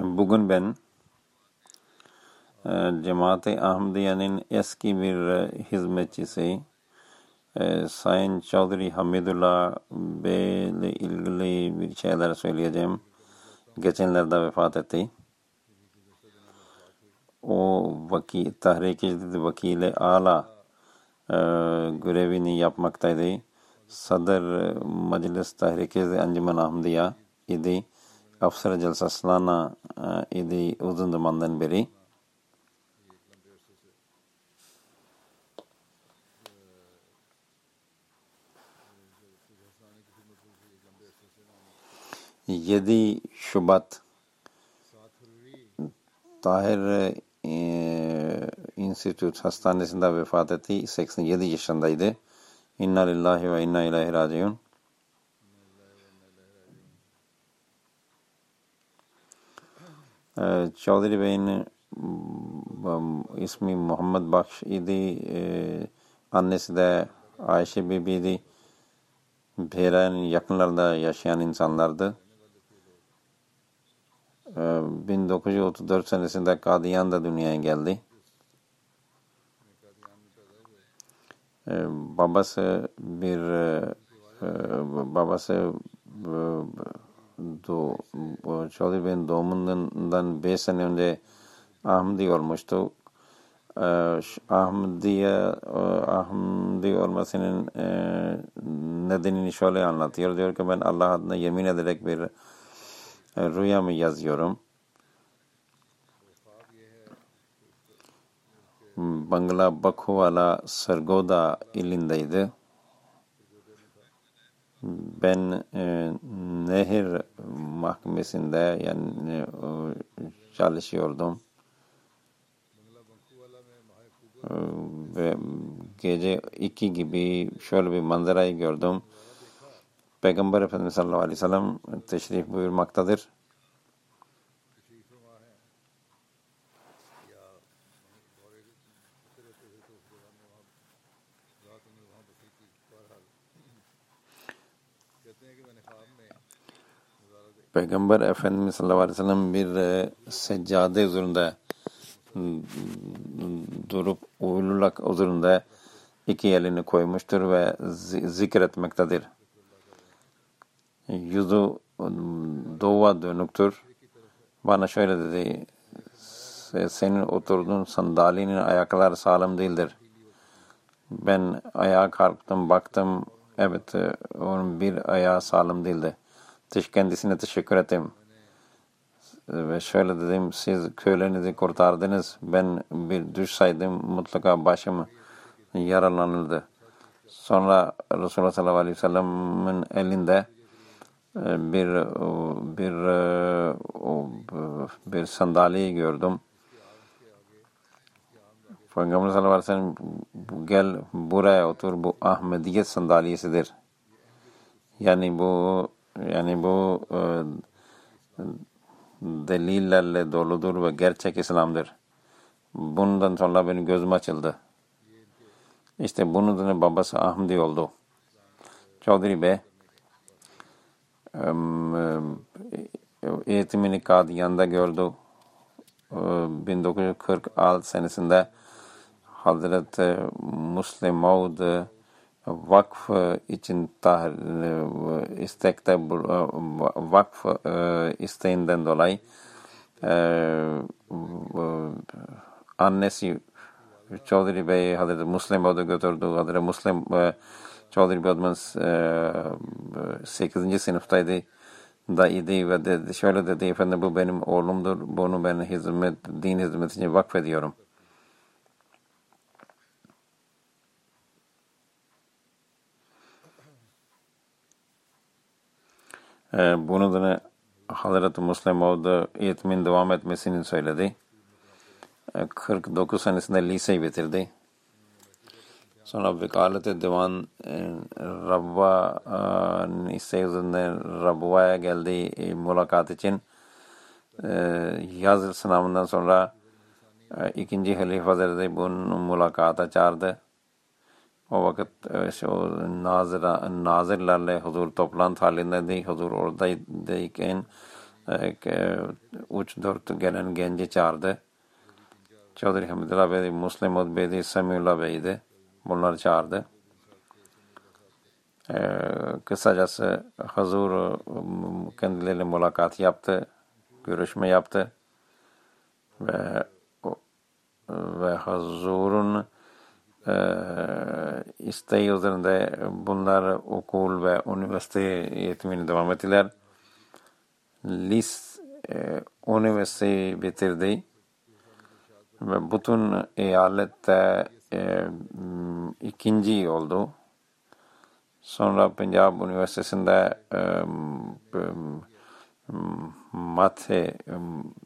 Bugün ben e, Cemaat-i Ahmadiye'nin eski bir e, hizmetçisi e, Sayın Çağdiri Hamidullah Bey ile ilgili bir şeyler söyleyeceğim. Geçenlerde vefat etti. O vaki, tahrik-i vakili ala görevini yapmaktaydı. Sadr Meclis Tahrik-i Anjuman Ahmadiya idi. Afsar Jalsa Salana e, idi uzun zamandan beri. Yedi Şubat Tahir e, Institute Hastanesi'nde vefat etti. 87 yaşındaydı. İnna lillahi ve inna ilahi raciun. Ee, Bey'in m, ismi Muhammed Bakş idi. Ee, annesi de Ayşe Bibi'ydi. Pehra'nın yakınlarında yaşayan insanlardı. Ee, 1934 senesinde Kadiyan'da dünyaya geldi. Ee, babası bir e, e, babası e, do, Chaudhry Bey'in doğumundan 5 sene önce Ahmadi olmuştu. Ee, Ahmadiye Ahmadi olmasının e, nedenini şöyle anlatıyor. Diyor ki ben Allah adına yemin ederek bir e, rüyamı yazıyorum. Bangla Bakhuvala Sargoda ilindeydi. Ben e, nehir mahkemesinde yani e, çalışıyordum. E, ve gece iki gibi şöyle bir manzarayı gördüm. Peygamber Efendimiz sallallahu aleyhi ve sellem teşrif buyurmaktadır. Peygamber Efendimiz sallallahu aleyhi ve sellem bir e, seccade üzerinde durup uylulak üzerinde iki elini koymuştur ve zikretmektedir. Yüzü doğuya dönüktür. Bana şöyle dedi, senin oturduğun sandalyenin ayakları sağlam değildir. Ben ayağa kalktım, baktım, evet onun bir ayağı sağlam değildi kendisine teşekkür ettim. Ve şöyle dedim, siz köylerinizi kurtardınız. Ben bir düşsaydım mutlaka başım yaralanırdı. Sonra Resulullah sallallahu aleyhi ve sellem'in elinde bir bir bir sandalye gördüm. Peygamber sallallahu aleyhi ve sellem gel buraya otur bu Ahmediyet sandalyesidir. Yani bu yani bu e, delillerle doludur ve gerçek İslam'dır. Bundan sonra benim gözüm açıldı. İşte bunun da babası Ahmedi oldu. Çavdiri Bey eğitimini Kadiyan'da gördü. Ee, 1946 senesinde Hazreti Muslim Maud e, vakf için tah, e, istekte e, vakf e, isteğinden dolayı e, annesi Chaudhry Bey Hazreti Muslim Maud'u götürdü. Hazreti Muslim e, Chaudhry Bey o zaman e, 8. sınıftaydı da idi ve dedi, şöyle dedi efendim bu benim oğlumdur. Bunu ben hizmet, din hizmeti için vakfediyorum. Ee, bunu da Hazreti Muslim Maud eğitimin devam etmesini söyledi. Ee, 49 senesinde liseyi bitirdi. Sonra vekalete divan e, Rabba e, isteği üzerine Rabba'ya geldi e, mülakat için. Yaz sınavından sonra ikinci Halife Hazretleri bunu mülakata çağırdı. O vakit e, şu nazır, nazırlarla huzur toplantı halindeydi. Huzur oradayken e, üç dört gelen genci çağırdı. Çavdari Hamidullah Bey, Muslim Ud Bey'di, Samiullah Bey'di. Bunları çağırdı. Ee, kısacası Hazur kendileriyle mülakat yaptı, görüşme yaptı ve o- ve Hazur'un isteği üzerinde bunlar okul ve üniversite eğitimini devam ettiler. Lis e, üniversiteyi bitirdi ve bütün eyalette e, ikinci oldu. Sonra Punjab Üniversitesi'nde e, m, mathe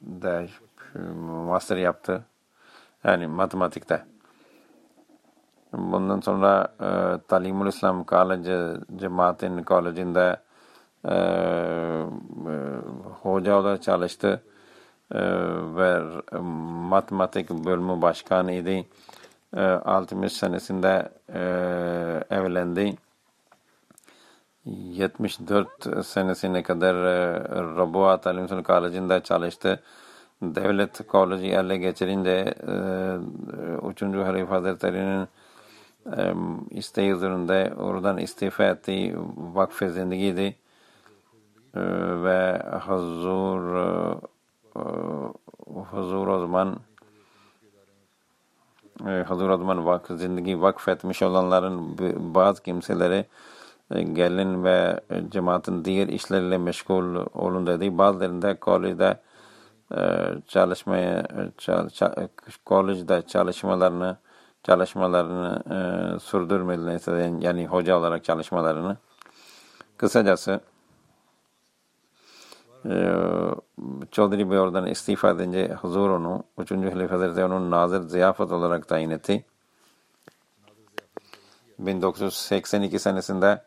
de e, master yaptı. Yani matematikte. Bundan sonra e, Talimul İslam College, Cemaatin College'inde e, e, hoca olarak çalıştı e, ve e, matematik bölümü başkanıydı. E, 60 senesinde e, evlendi. 74 senesine kadar e, Rabua Talim Sulh College'inde çalıştı. Devlet Koleji ele geçirince e, Üçüncü Halife Hazretleri'nin e, isteği üzerinde oradan istifa etti. Vakfe zindagiydi. E, ve Hazur e, e, Hazur o zaman e, Hazur o zaman vak, zindagi vakfetmiş olanların bazı kimseleri gelin ve cemaatin diğer işleriyle meşgul olun dedi. Bazılarında kolejde çalışmaya çal, ça- kolejde çalışmalarını çalışmalarını e, sürdürmediler yani hoca olarak çalışmalarını. Kısacası e, Chaudhry Bey oradan istifa edince huzur onu 3. Halife Hazretleri onun nazır ziyafet olarak tayin etti. 1982 senesinde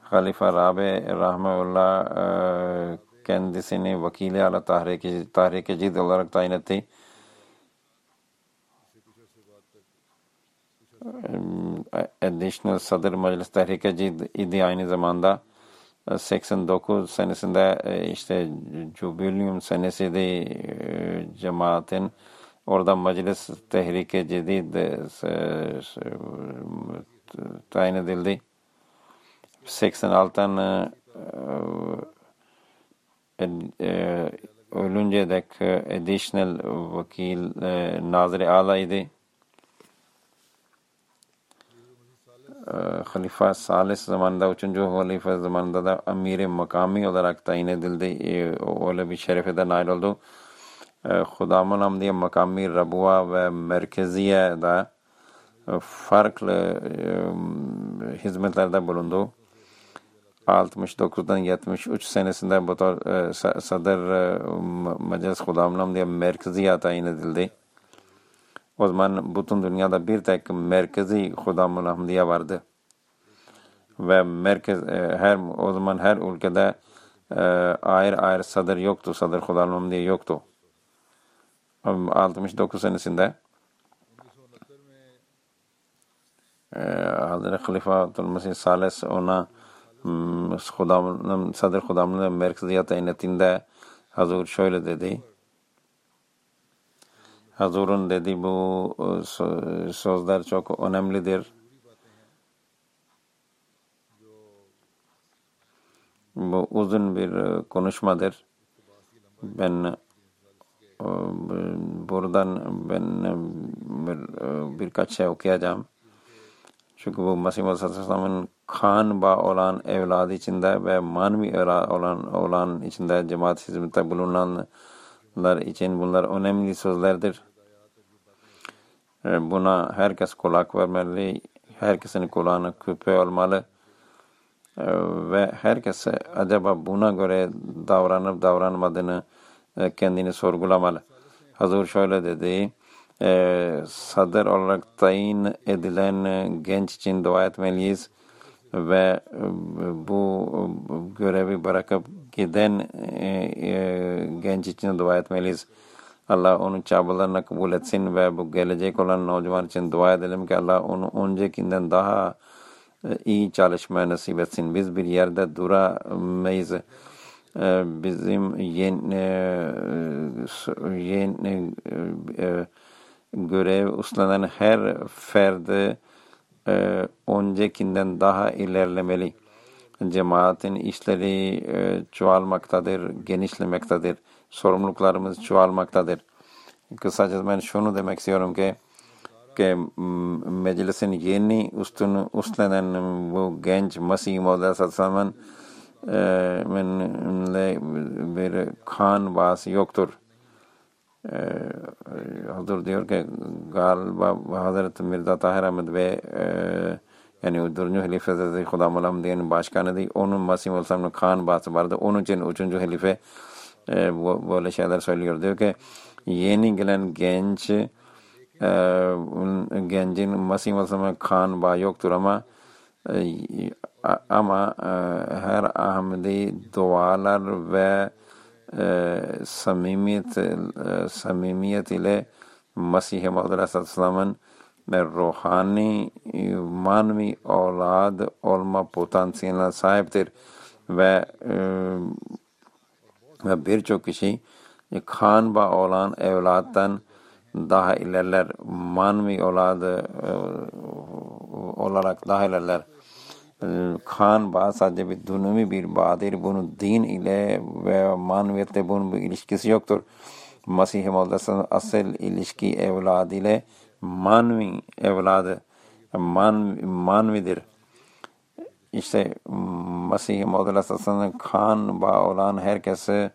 Halife Rabi Rahmeullah e, kendisini vakili ala tahrik-i tahrik cid olarak tayin etti. Additional Sadr Meclis Cid idi aynı zamanda. 89 senesinde e, işte Jubileum senesi de e, cemaatin orada Meclis Tehrik-i Cedid e, e, tayin edildi. 86'dan e, e, e, ölünce dek e, additional vakil e, Nazır-ı Ala idi. E, Halifa Salis zamanında, üçüncü halife zamanında da amir-i makami olarak tayin edildi. E, o- öyle bir şerefe de nail oldu. E, Hudamın Hamdiye makami Rabua ve Merkeziye da e, farklı e, hizmetlerde bulundu. 69'dan 73 senesinde bu e, Sa- Sadr e, Meclis Hudamın diye merkeziye tayin edildi. O zaman bütün dünyada bir tek merkezi Hudamul Hamdiye vardı. Ve merkez e, her o zaman her ülkede e, ayrı ayrı sadır yoktu. Sadır Hudamul Hamdiye yoktu. 69 senesinde Hazreti Halifatul Mesih Sales ona Hudam'ın, Sadır Hudam'ın merkeziyat aynetinde Hazur şöyle dedi. Hazur'un dedi bu e, sözler çok önemlidir. Bu uzun bir e, konuşmadır. Ben e, buradan ben bir, birkaç şey okuyacağım. Çünkü bu Mesih Aleyhisselam'ın kan bağ olan evladı içinde ve manevi olan olan içinde cemaat hizmette bulunanlar için bunlar önemli sözlerdir. Buna herkes kulak vermeli, herkesin kulağına küpe olmalı ve herkese acaba buna göre davranıp davranmadığını kendini sorgulamalı. Hazır şöyle dedi, sadır olarak tayin edilen genç için dua etmeliyiz ve bu görevi bırakıp giden genç için dua etmeliyiz. Allah onun çabalarını kabul etsin ve bu gelecek olan Nocvan için dua edelim ki Allah onu öncekinden daha iyi çalışmaya nasip etsin. Biz bir yerde duramayız. Bizim yeni, yeni görev üstlenen her ferdi öncekinden daha ilerlemeli. Cemaatin işleri çoğalmaktadır, genişlemektedir. Sorumluluklarımız çoğalmaktadır. Kısaca ben şunu demek istiyorum ki ki meclisin yeni üstünü üstlenen bu genç Mesih Maud Aleyhisselam'ın bir kan bağısı yoktur. Hazır diyor ki galiba Hazreti Mirza Tahir Ahmet ve yani dördüncü halife Hazreti Kudam Alamdiye'nin başkanı değil. Onun Mesih Aleyhisselam'ın kan bağısı vardı. Onun için üçüncü halife böyle şeyler söylüyor. Diyor ki yeni gelen genç gencin Mesih Aleyhisselam'a kan bağı yoktur ama ama her Ahmedi dualar ve samimiyet samimiyet ile Mesih Maud Aleyhisselam'ın ruhani manevi evlad olma potansiyeline sahiptir ve ve birçok kişi kan bağ olan evlattan daha ilerler manevi evladı olarak daha ilerler kan bağ sadece bir dünümü bir bağdır. Bunun din ile ve maneviyette bunun bir ilişkisi yoktur. Mevlası'nın asıl ilişki evlad ile manevi evladı man, manvidir. İşte Mesih-i Mevlası'nın kan bağ olan herkesi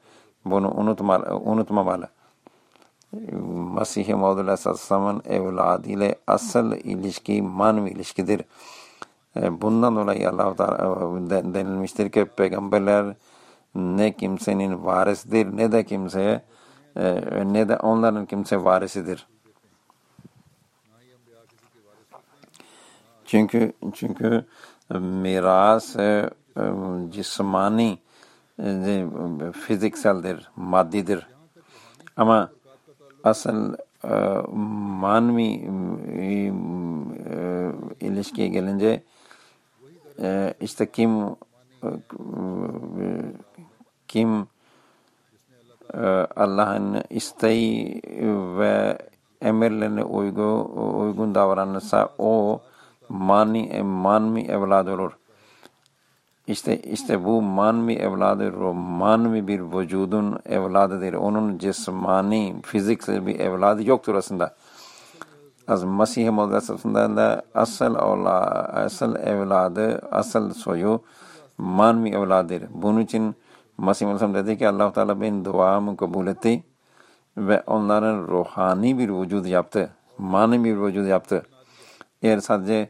bunu unutmalı, unutmamalı. Mesih-i Mevlası'nın evladı ile asıl ilişki manevi ilişkidir. Bundan dolayı Allah denilmiştir ki peygamberler ne kimsenin varisidir ne de kimseye ne de onların kimse varisidir. Çünkü çünkü miras cismani fizikseldir, maddidir. Ama asıl manevi ilişkiye gelince işte kim kim Allah'ın isteği ve emirlerine uygun, uygun davranırsa o mani, manmi evlad olur. İşte, işte bu manmi evladır, o manmi bir vücudun evladıdır. Onun cismani, fiziksel bir evladı yoktur aslında. Az Mesih Maud da asıl ola, asıl evladı, asıl soyu manevi evladır. Bunun için Mesih Maud dedi ki Allah Teala benim duamı kabul etti ve onların ruhani bir vücud yaptı. Manevi bir vücud yaptı. Eğer sadece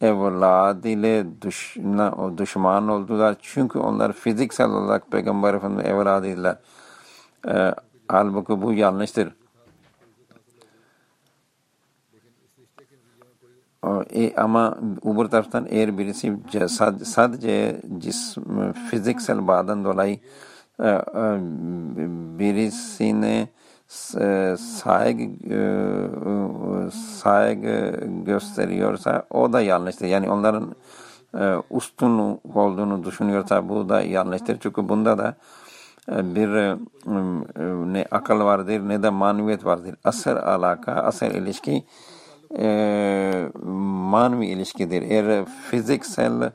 evlad ile düşman, düşman oldular. Çünkü onlar fiziksel olarak Peygamber Efendimiz evladıydılar. Ee, halbuki bu yanlıştır. E, ama öbür taraftan eğer birisi sadece cism, fiziksel bağdan dolayı e, e, birisine saygı saygı gösteriyorsa o da yanlıştır. Yani onların üstün olduğunu düşünüyorsa bu da yanlıştır. Çünkü bunda da bir ne akıl vardır ne de maneviyet vardır. Asıl alaka, asıl ilişki manevi ilişkidir. Eğer fiziksel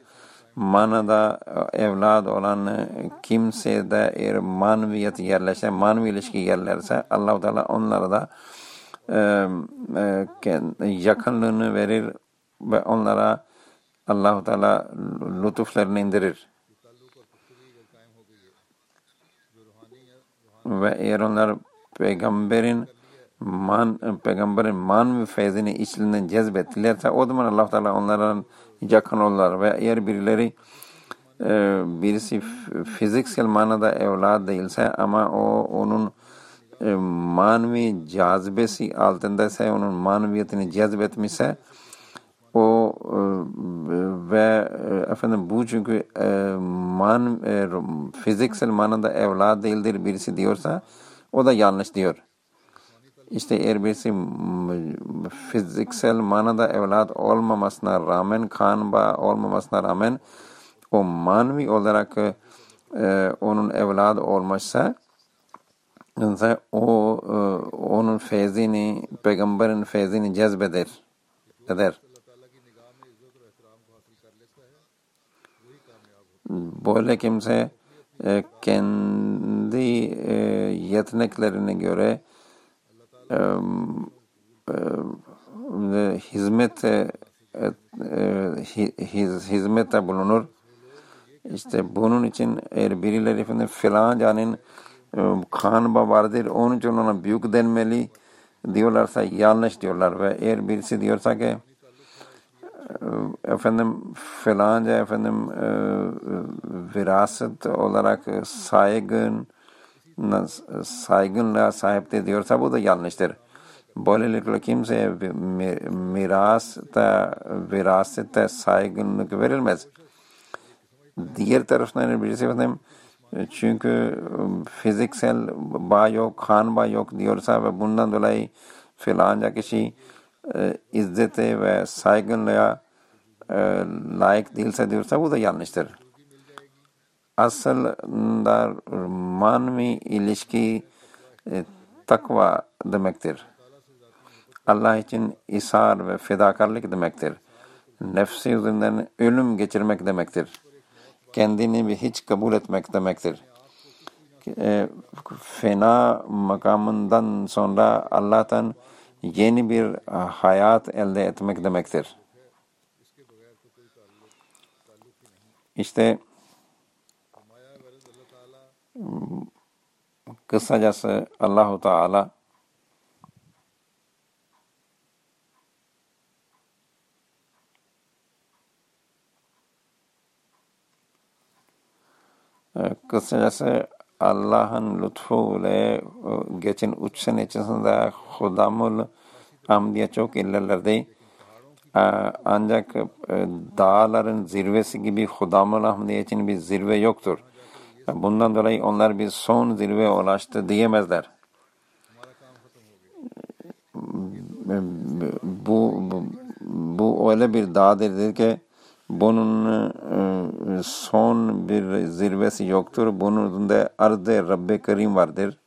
manada evlad olan kimse de eğer maneviyet yerleşse, manevi ilişki yerlerse allah Teala onlara da e, yakınlığını verir ve onlara allah Teala lütuflarını indirir. Ve eğer onlar peygamberin man, peygamberin manevi feyzini içlerinden cezbettilerse o zaman allah Teala onların yakın ve eğer birileri e, birisi fiziksel manada evlad değilse ama o onun e, manevi cazibesi altındaysa onun maneviyetini cezbetmişse o e, ve efendim bu çünkü man fiziksel manada evlad değildir birisi diyorsa o da yanlış diyor. İşte eğer birisi fiziksel manada evlat olmamasına rağmen, kan bağı olmamasına rağmen o manevi olarak e, onun evladı olmazsa o e, onun feyzini, peygamberin feyzini cezbeder. Eder. Böyle kimse e, kendi e, yeteneklerine göre hizmet hizmette bulunur. İşte bunun için eğer birileri efendim filan canın kan vardır onun için ona büyük denmeli diyorlarsa yanlış diyorlar ve eğer birisi diyorsa ki efendim filanca efendim viraset olarak saygın saygınlığa sahiptir diyorsa bu da yanlıştır. Böylelikle kimseye mirasta, virasette saygınlık verilmez. Diğer taraftan birisi efendim çünkü fiziksel bağ yok, kan bağ yok diyorsa ve bundan dolayı filanca kişi e, izzete ve saygınlığa e, layık değilse diyorsa bu da yanlıştır aslında manevi ilişki e, takva demektir. Allah için isar ve fedakarlık demektir. Nefsi üzerinden ölüm geçirmek demektir. Kendini bir hiç kabul etmek demektir. E, fena makamından sonra Allah'tan yeni bir hayat elde etmek demektir. İşte Kısacası Allahu Teala kısacası Allah'ın lütfu ile geçen üç sene içerisinde Hudamul Amdiye çok ilerledi. Ancak dağların zirvesi gibi Hudamul Ahmdiye için bir zirve yoktur. Bundan dolayı onlar bir son zirve ulaştı diyemezler. Bu, bu, bu öyle bir dağdır ki bunun e, son bir zirvesi yoktur. Bunun da ardı Rabbi Kerim vardır.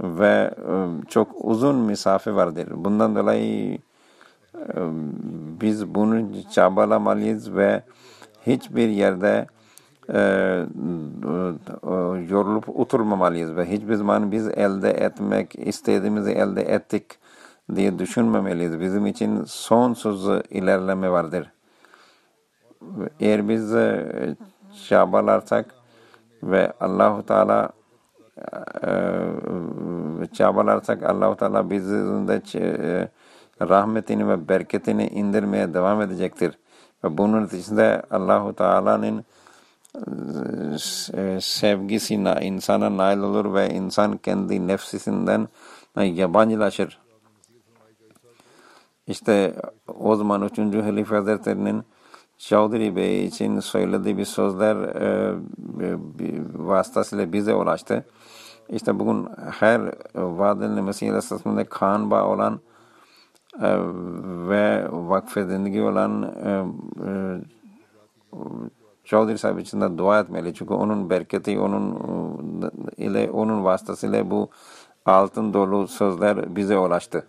Ve e, çok uzun mesafe vardır. Bundan dolayı e, biz bunu çabalamalıyız ve hiçbir yerde e, yorulup oturmamalıyız ve hiçbir zaman biz elde etmek istediğimizi elde ettik diye düşünmemeliyiz. Bizim için sonsuz ilerleme vardır. Eğer biz çabalarsak ve Allahu Teala çabalarsak Allahu Teala bizim de rahmetini ve bereketini indirmeye devam edecektir. Ve bunun neticesinde Allahu Teala'nın e, sevgisi na- insana nail olur ve insan kendi nefsisinden yabancılaşır. İşte o zaman 3. Halife Hazretleri'nin Çavdiri Bey için söylediği bir sözler e, vasıtasıyla bize ulaştı. İşte bugün her Vadeli Mesih Aleyhisselam'da kan bağı olan e, ve vakfedildiği olan e, e, Çavdiri Sahib için de dua etmeli. Çünkü onun bereketi, onun e, ile onun vasıtasıyla bu altın dolu sözler bize ulaştı.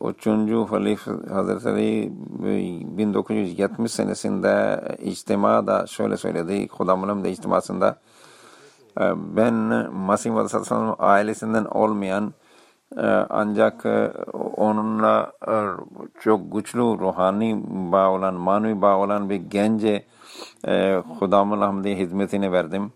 Üçüncü Halife Hazretleri e, 1970 senesinde içtimada şöyle söyledi. Hudamulum da içtimasında e, ben Masih Aleyhisselam ailesinden olmayan e, ancak e, onunla e, çok güçlü ruhani bağ olan, manevi bağ olan bir gence Hudamul Hamdi hizmetine verdim.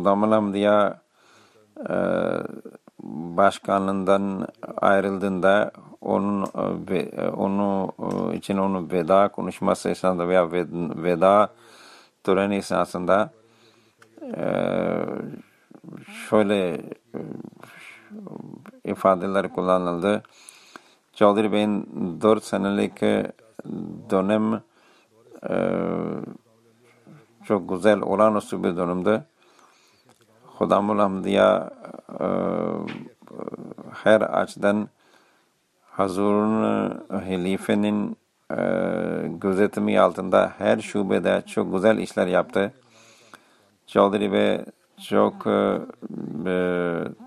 Hudamul Hamdi'ye e, başkanlığından ayrıldığında onun e, e, onu için onu veda konuşması esnasında veya ved- veda töreni esnasında şöyle ifadeler kullanıldı. Çağdırı Bey'in 4 senelik dönem çok güzel olağanüstü bir dönemdi. Hudamul Hamdiya e, her açıdan Hazur'un e, halifenin e, gözetimi altında her şubede çok güzel işler yaptı. Çağdırı Bey çok e,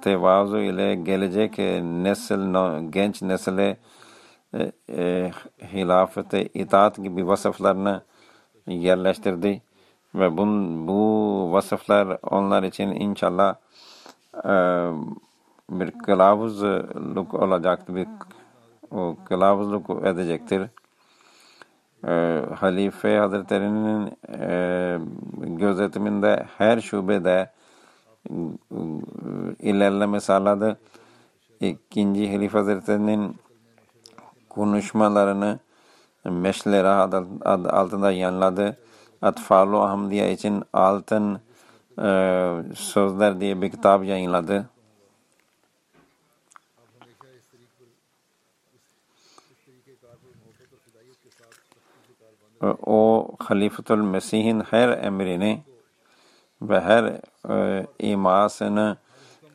tevazu ile gelecek nesil, genç nesile hilafete itaat gibi vasıflarını yerleştirdi ve bun, bu vasıflar onlar için inşallah e, bir kılavuzluk olacaktır, bir o kılavuzluk edecektir. E, Halife Hazretleri'nin e, gözetiminde her şubede e, ilerleme sağladı. İkinci Halife Hazretleri'nin konuşmalarını meşlere altında yanladı. Atfalu Ahmdiye için altın e, sözler diye bir kitap yayınladı. E, O Halifatul Mesih'in her emrini ve her e, imasını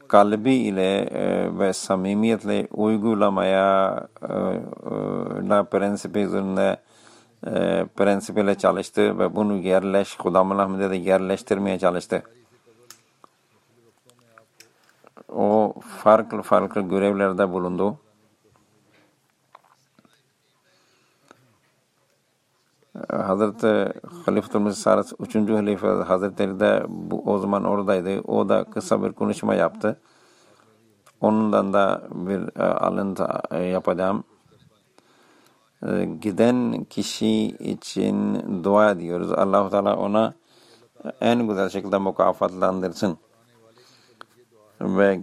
kalbi ile e, ve samimiyetle uygulamaya e, e, prensibi üzerinde e, prensibiyle çalıştı ve bunu yerleş, Hudamul Ahmet'e de yerleştirmeye çalıştı. O farklı farklı görevlerde bulundu. Hazreti Halifatul Mesih Saras 3. Halife Hazretleri de bu, o zaman oradaydı. O da kısa bir konuşma yaptı. Ondan da bir e, alıntı e, yapacağım. E, Giden kişi için dua ediyoruz. allah Teala ona en güzel şekilde mükafatlandırsın. Ve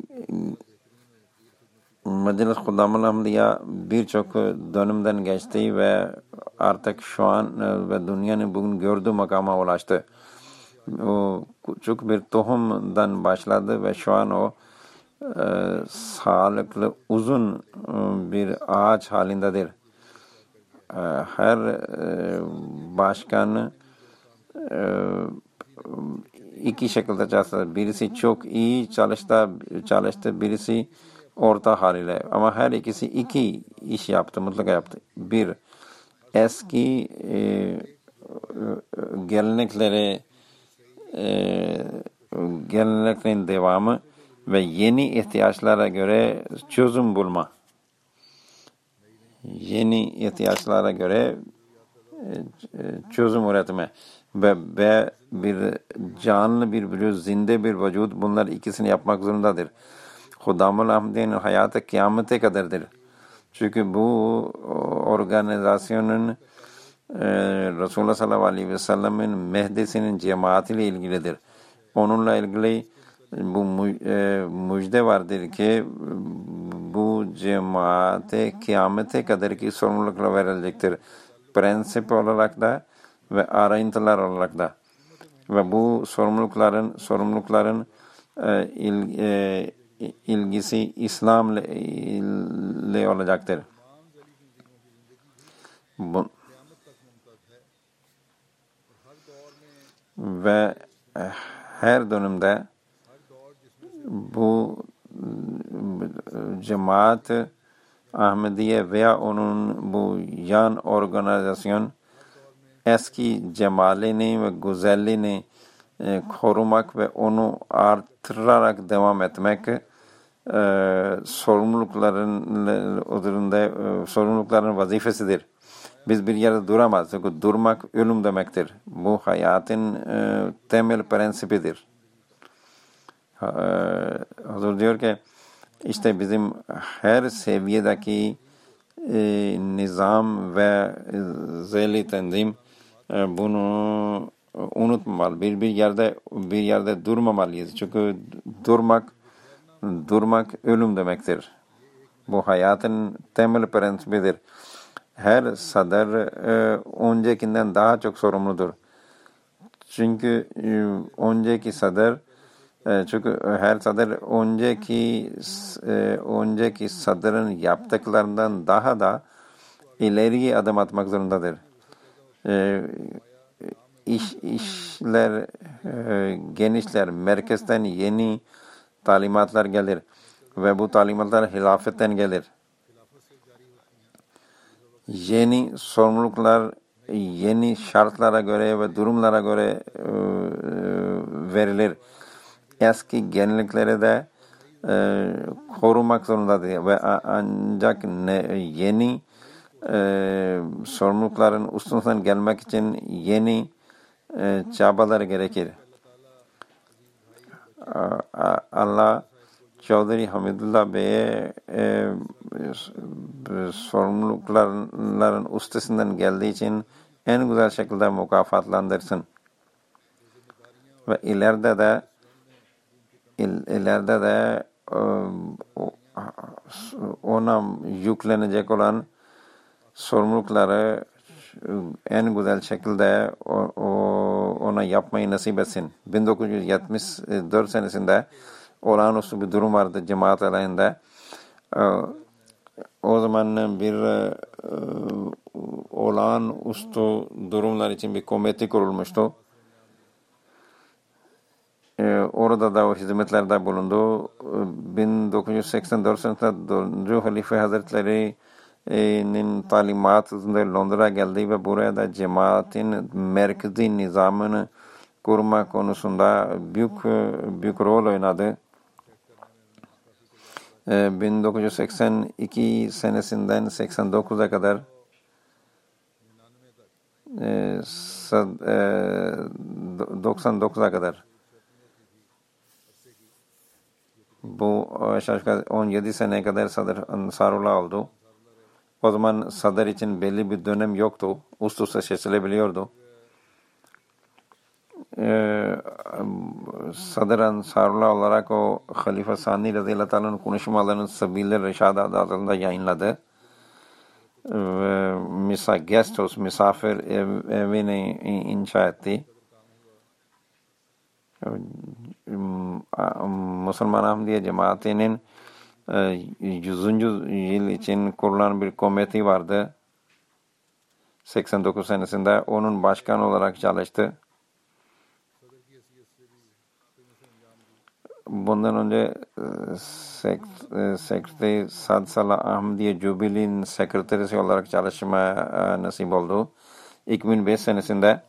Meclis Kudamul Hamdiya birçok dönümden geçti ve artık şu an e, ve dünyanın bugün gördüğü makama ulaştı. O küçük bir tohumdan başladı ve şu an o e, sağlıklı uzun bir ağaç halindedir. E, her e, başkan e, iki şekilde çalıştı. Birisi çok iyi çalıştı, çalıştı. Birisi orta haliyle. Ama her ikisi iki iş yaptı, mutlaka yaptı. Bir, eski e, gelenekleri e, geleneklerin devamı ve yeni ihtiyaçlara göre çözüm bulma. Yeni ihtiyaçlara göre e, çözüm üretme ve, ve bir canlı bir vücut, zinde bir vücut bunlar ikisini yapmak zorundadır. Hudamul Ahmedi'nin hayatı kıyamete kadardır. Çünkü bu organizasyonun e, Resulullah sallallahu aleyhi ve sellemin Mehdi'sinin cemaatiyle ilgilidir. Onunla ilgili bu e, müjde vardır ki bu cemaate kıyamete kadar ki sorumlulukla verilecektir. Prensip olarak da ve ayrıntılar olarak da. Ve bu sorumlulukların sorumlulukların e, il, e, ilgisi İslam ile olacaktır. Bu, ve her dönemde bu cemaat Ahmediye veya onun bu yan organizasyon eski cemalini ve güzelliğini e, korumak ve onu artırarak devam etmek e, sorumlulukların üzerinde sorumlulukların vazifesidir. Biz bir yerde duramaz. Çünkü durmak ölüm demektir. Bu hayatın e, temel prensibidir. E, Hazır diyor ki işte bizim her seviyedeki e, nizam ve zeli tenzim e, bunu unutmamalı. Bir bir yerde bir yerde durmamalıyız. Çünkü durmak durmak ölüm demektir. Bu hayatın temel prensibidir. Her sadar e, öncekinden daha çok sorumludur. Çünkü e, önceki sadar çünkü her sadar önceki e, önceki sadarın yaptıklarından daha da ileriye adım atmak zorundadır. E, iş, işler e, genişler. Merkezden yeni talimatlar gelir. Ve bu talimatlar hilafetten gelir. Yeni sorumluluklar yeni şartlara göre ve durumlara göre e, verilir. Eski genellikleri de e, korumak zorundadır ve ancak ne, yeni e, sorumlulukların üstünden gelmek için yeni e, çabalar gerekir. Allah Çavdari Hamidullah Bey'e e, sorumlulukların üstesinden geldiği için en güzel şekilde mükafatlandırsın. Ve ileride de il, ileride de e, ona yüklenecek olan sorumlulukları en güzel şekilde ona yapmayı nasip etsin. 1974 senesinde olağanüstü bir durum vardı cemaat alayında. O zaman bir e, olağanüstü durumlar için bir komite kurulmuştu. E, orada da o hizmetlerde bulundu. 1984 senesinde 4. Halife Hazretleri nin talimatında Londra geldi ve burada da cemaatin merkezi nizamını kurma konusunda büyük büyük rol oynadı. 1982 senesinden 89'a kadar 99'a kadar bu aşağı yukarı 17 seneye kadar Sadr Ansarullah oldu. O zaman sadar için belli bir dönem yoktu. Üst üste seçilebiliyordu. Ee, Sadr Ansarullah olarak o Halife Sani Radıyallahu Anh'ın konuşmalarını Sabili Reşad adında yayınladı. Ve misa, guest house, misafir ev, evini inşa etti. Müslüman Ahmediye cemaatinin 100. yıl için kurulan bir komite vardı. 89 senesinde onun başkan olarak çalıştı. Bundan önce Sekreteri Sad Salah Ahmediye Jubilee'nin sekreterisi olarak çalışma nasip oldu. 2005 senesinde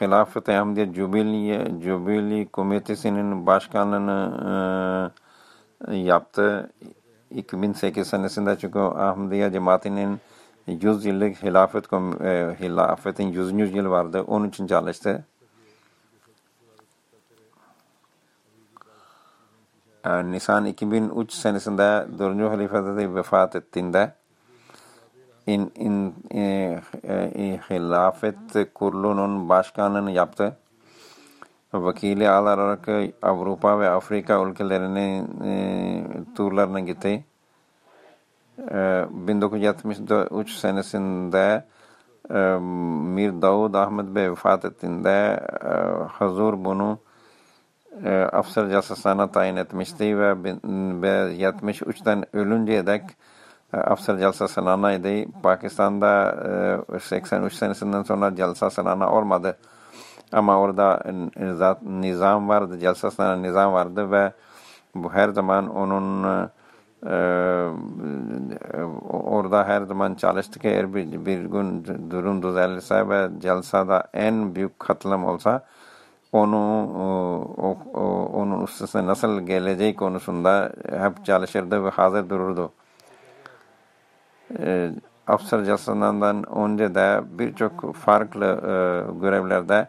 hilafet Ahmediye Jubili Jubili Komitesi'nin başkanlığını e, yaptı. 2008 senesinde çünkü Ahmediye cemaatinin 100 yıllık hilafet, e, hilafetin 100. yıl vardı. Onun için çalıştı. Nisan 2003 senesinde 4. halifede vefat ettiğinde in, in, e, e, hilafet kurulunun başkanlığını yaptı. Vakili alarak Avrupa ve Afrika ülkelerine e, turlarına gitti. E, 1973 senesinde e, Mir Davud Ahmet Bey vefat ettiğinde e, Hazur bunu e, Afsar Casasana tayin etmişti ve, ve 73'ten ölünceye dek Afsar Jalsa Sanana'ydı. Pakistan'da e, 83 senesinden sonra Jalsa Sanana olmadı. Ama orada nizam vardı, Jalsa Sanana nizam vardı ve bu her zaman onun e, orada her zaman çalıştı ki eğer bir, bir gün durum düzelirse ve Jalsa'da en büyük katılım olsa onu o, o, onun üstesine nasıl geleceği konusunda hep çalışırdı ve hazır dururdu e, Afsar Jalsalarından önce de birçok farklı e, görevlerde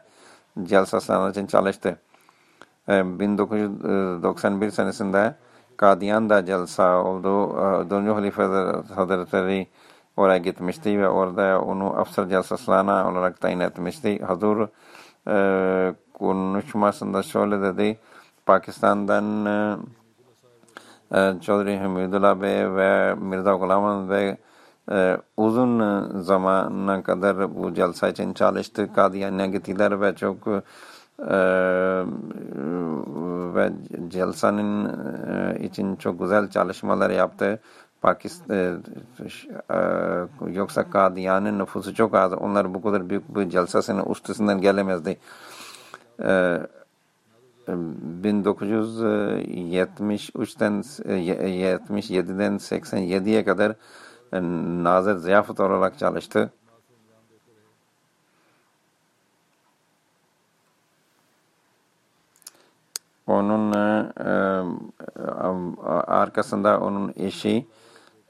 Jalsalar için çalıştı. E, 1991 senesinde Kadiyan'da Jalsa oldu. E, Döncü Halife Hazretleri oraya gitmişti ve orada onu Afsar Jalsalarına olarak tayin etmişti. Hazur e, konuşmasında şöyle dedi. Pakistan'dan Chaudhry Hamidullah Bey ve Mirza Ghulam Bey uzun zamana kadar bu jalsa için çalıştı. Kadiyaniye gittiler ve çok ve jalsanın e, için çok güzel çalışmalar yaptı. Pakistan yoksa Kadiyan'ın nüfusu çok az. Onlar bu kadar büyük bir jalsasının üstesinden gelemezdi. 1973'ten 77'den 87'ye kadar nazır ziyafet olarak çalıştı. Onun e, e, arkasında onun eşi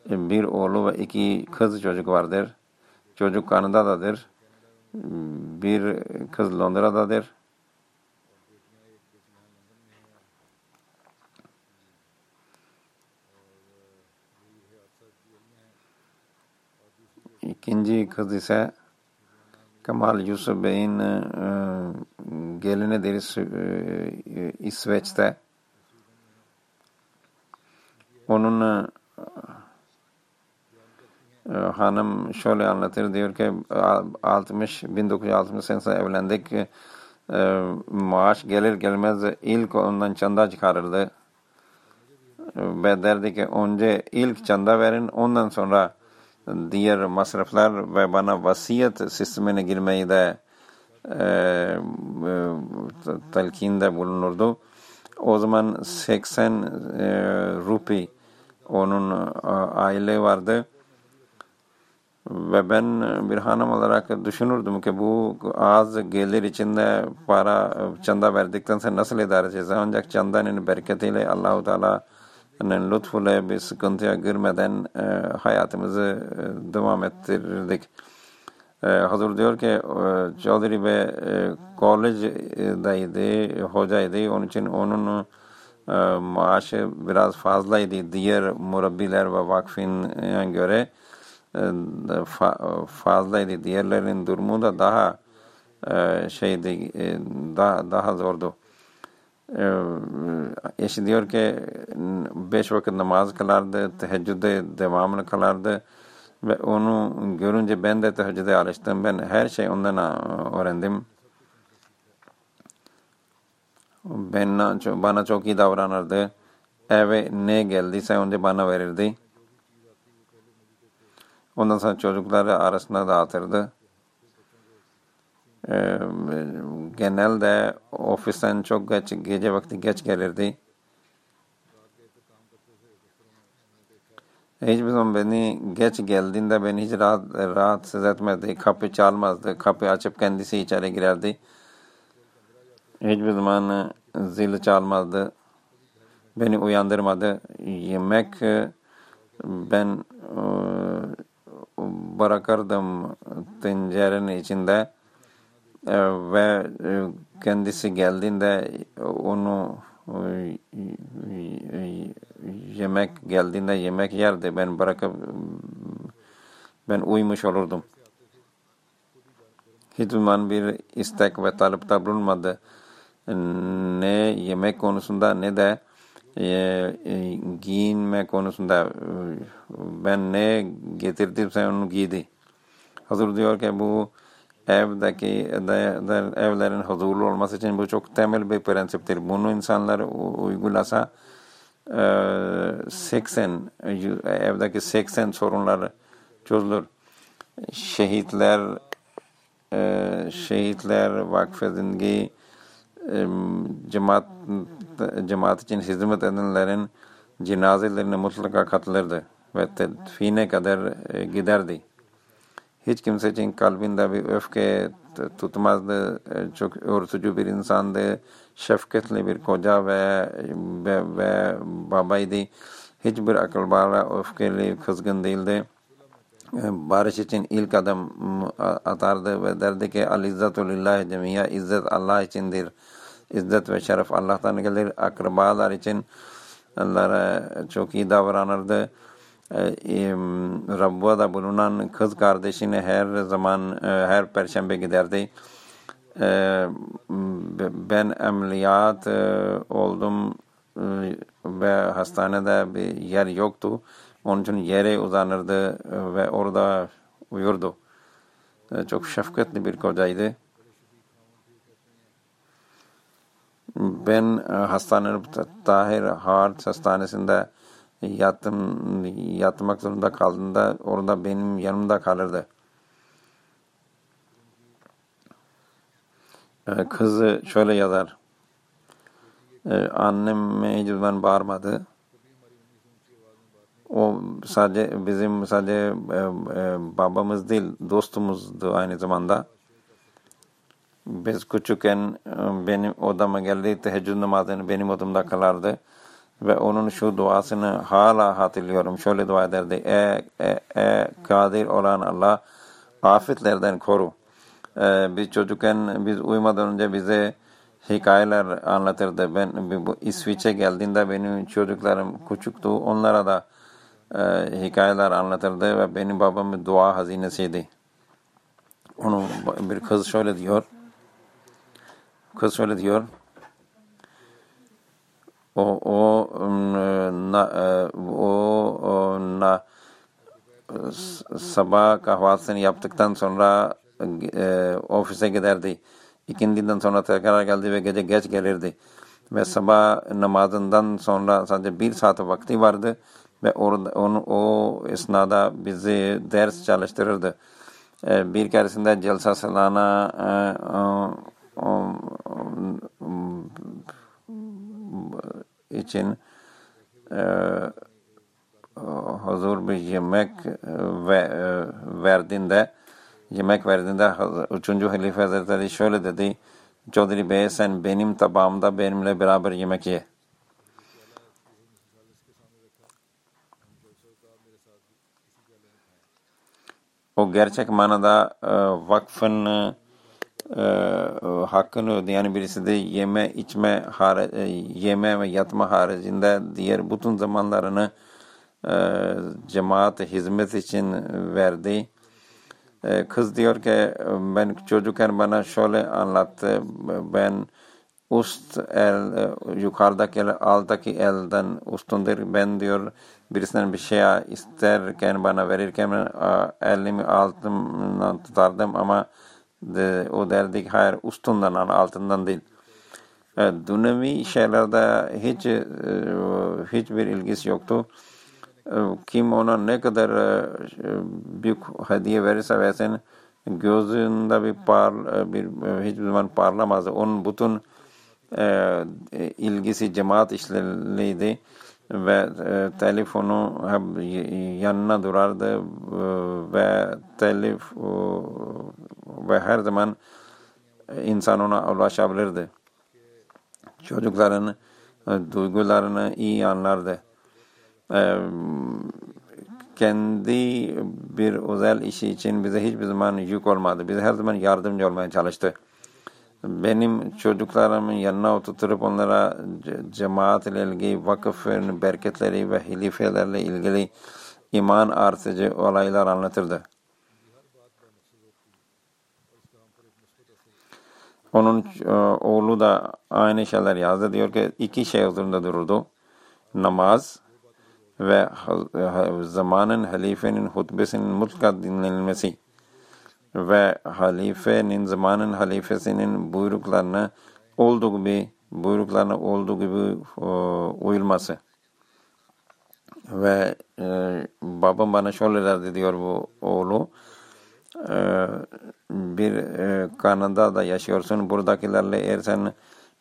bir oğlu ve iki kız çocuk vardır. Çocuk Kanada'dadır. Bir kız Londra'dadır. İkinci kız ise Kemal Yusuf Bey'in e, gelinidir e, İsveç'te. Onun e, hanım şöyle anlatır diyor ki 60 1960 senesinde evlendik e, maaş gelir gelmez ilk ondan çanda çıkarırdı ve derdi ki önce ilk çanda verin ondan sonra diğer masraflar ve bana vasiyet sistemine girmeyi de e, e, telkinde bulunurdu. O zaman 80 e, rupi onun aile vardı. Ve ben bir hanım olarak düşünürdüm ki bu az gelir içinde para çanda verdikten sonra nasıl idare edeceğiz? Ancak çandanın bereketiyle Allahu Teala lütfuyla bir sıkıntıya girmeden e, hayatımızı e, devam ettirdik. E, Hazır diyor ki e, Chaudhry Bey e, kolejdeydi, hocaydı. Onun için onun e, maaşı biraz fazlaydı. Diğer murabbiler ve vakfin göre e, fa, fazlaydı. Diğerlerinin durumu da daha e, şeydi, e, daha, daha zordu. Ee, eşi ki beş vakit namaz kılardı, teheccüde devamlı kılardı ve onu görünce ben de teheccüde alıştım. Ben her şey ondan öğrendim. Ben bana çok iyi davranırdı. Eve ne geldiyse önce bana verirdi. Ondan sonra çocukları arasında dağıtırdı genelde ofisten çok geç, gece vakti geç gelirdi. Hiçbir zaman beni geç geldiğinde beni hiç rahat, rahatsız etmedi. Kapı çalmazdı. Kapı açıp kendisi içeri girerdi. Hiçbir zaman zil çalmazdı. Beni uyandırmadı. Yemek e, ben e, bırakırdım tencerenin içinde E, ve e, kendisi geldiğinde onu e, yemek geldiğinde yemek yerdi. Ben bırakıp ben uyumuş olurdum. Hiç zaman bir istek ve talepte bulunmadı. Ne yemek konusunda ne de e, e, giyinme konusunda e, ben ne getirdimse onu giydi. Hazır diyor ki bu evdeki de, de, evlerin huzurlu olması için bu çok temel bir prensiptir. Bunu insanlar uygulasa e, 80 evdeki 80 sorunlar çözülür. Şehitler e, şehitler vakfedingi e, cemaat cemaat için hizmet edenlerin cenazelerine mutlaka katılırdı ve tedfine kadar e, giderdi. Hiç kimse için kalbinde bir öfke tutmazdı. E, çok örtücü bir insandı. Şefkatli bir koca ve, ve, ve babaydı. Hiçbir akıl bağla öfkeli, kızgın değildi. E, barış için ilk adım atardı ve derdi ki Al izzatu lillahi cemiya izzet Allah içindir. İzzet ve şeref Allah'tan gelir. Akrabalar için onlara çok iyi davranırdı. Rabbua'da bulunan kız kardeşini her zaman her perşembe giderdi. Ben ameliyat oldum ve hastanede bir yer yoktu. Onun için yere uzanırdı ve orada uyurdu. Çok şefkatli bir kocaydı. Ben hastanenin Tahir Hart Hastanesi'nde yattım, yatmak zorunda kaldığında orada benim yanımda kalırdı. Kızı şöyle yazar. Annem hiçbir zaman bağırmadı. O sadece bizim sadece babamız değil dostumuzdu aynı zamanda. Biz küçükken benim odama geldi teheccüd namazını benim odamda kılardı ve onun şu duasını hala hatırlıyorum. Şöyle dua ederdi. E, e, e kadir olan Allah afetlerden koru. E, biz çocukken biz uyumadan önce bize hikayeler anlatırdı. Ben bu İsviçre geldiğinde benim çocuklarım küçüktü. Onlara da e, hikayeler anlatırdı ve benim babam dua hazinesiydi. Onu bir kız şöyle diyor. Kız şöyle diyor o o na, o, na sabah kahvaltısını yaptıktan sonra e, ofise giderdi. İkindiden sonra tekrar geldi ve gece geç gelirdi. Ve sabah namazından sonra sadece bir saat vakti vardı ve orada, onu, o esnada bizi ders çalıştırırdı. E, bir keresinde Celsa Salana e, e, için e, huzur bir yemek ve, e, verdiğinde yemek verdiğinde üçüncü halife hazretleri şöyle dedi Çodri Bey sen benim tabağımda benimle beraber yemek ye. O gerçek manada e, vakfın e, e, hakkını ödeyen birisi de yeme içme e, yeme ve yatma haricinde diğer bütün zamanlarını e, cemaat hizmet için verdi. E, kız diyor ki ben çocukken bana şöyle anlattı. Ben ust el e, yukarıdaki el alttaki elden üstündür. Ben diyor birisinden bir şey isterken bana verirken elimi altımdan tutardım ama de, o derdik hayır ustundan altından değil. Evet, dünyevi şeylerde hiç e, hiçbir ilgisi yoktu. E, kim ona ne kadar e, büyük hediye verirse versin gözünde bir par bir hiçbir zaman parlamaz. Onun bütün ilgisi cemaat işleriydi ve e, telefonu hep yanına durardı e, ve telif e, ve her zaman insan ona ulaşabilirdi. Çocukların e, duygularını iyi anlardı. E, kendi bir özel işi için bize hiçbir zaman yük olmadı. Bize her zaman yardımcı olmaya çalıştı. Benim çocuklarımın yanına oturtup onlara cemaat ile ilgili vakıfın bereketleri ve hilifelerle ilgili iman artıcı olaylar anlatırdı. Onun e, oğlu da aynı şeyler yazdı. Diyor ki iki şey üzerinde dururdu. Namaz ve zamanın halifenin hutbesinin mutlaka dinlenilmesi ve halifenin zamanın halifesinin buyruklarına olduğu gibi buyruklarına olduğu gibi e, uyulması. Ve e, babam bana şöyle derdi diyor bu oğlu e, bir e, Kanada'da yaşıyorsun buradakilerle eğer sen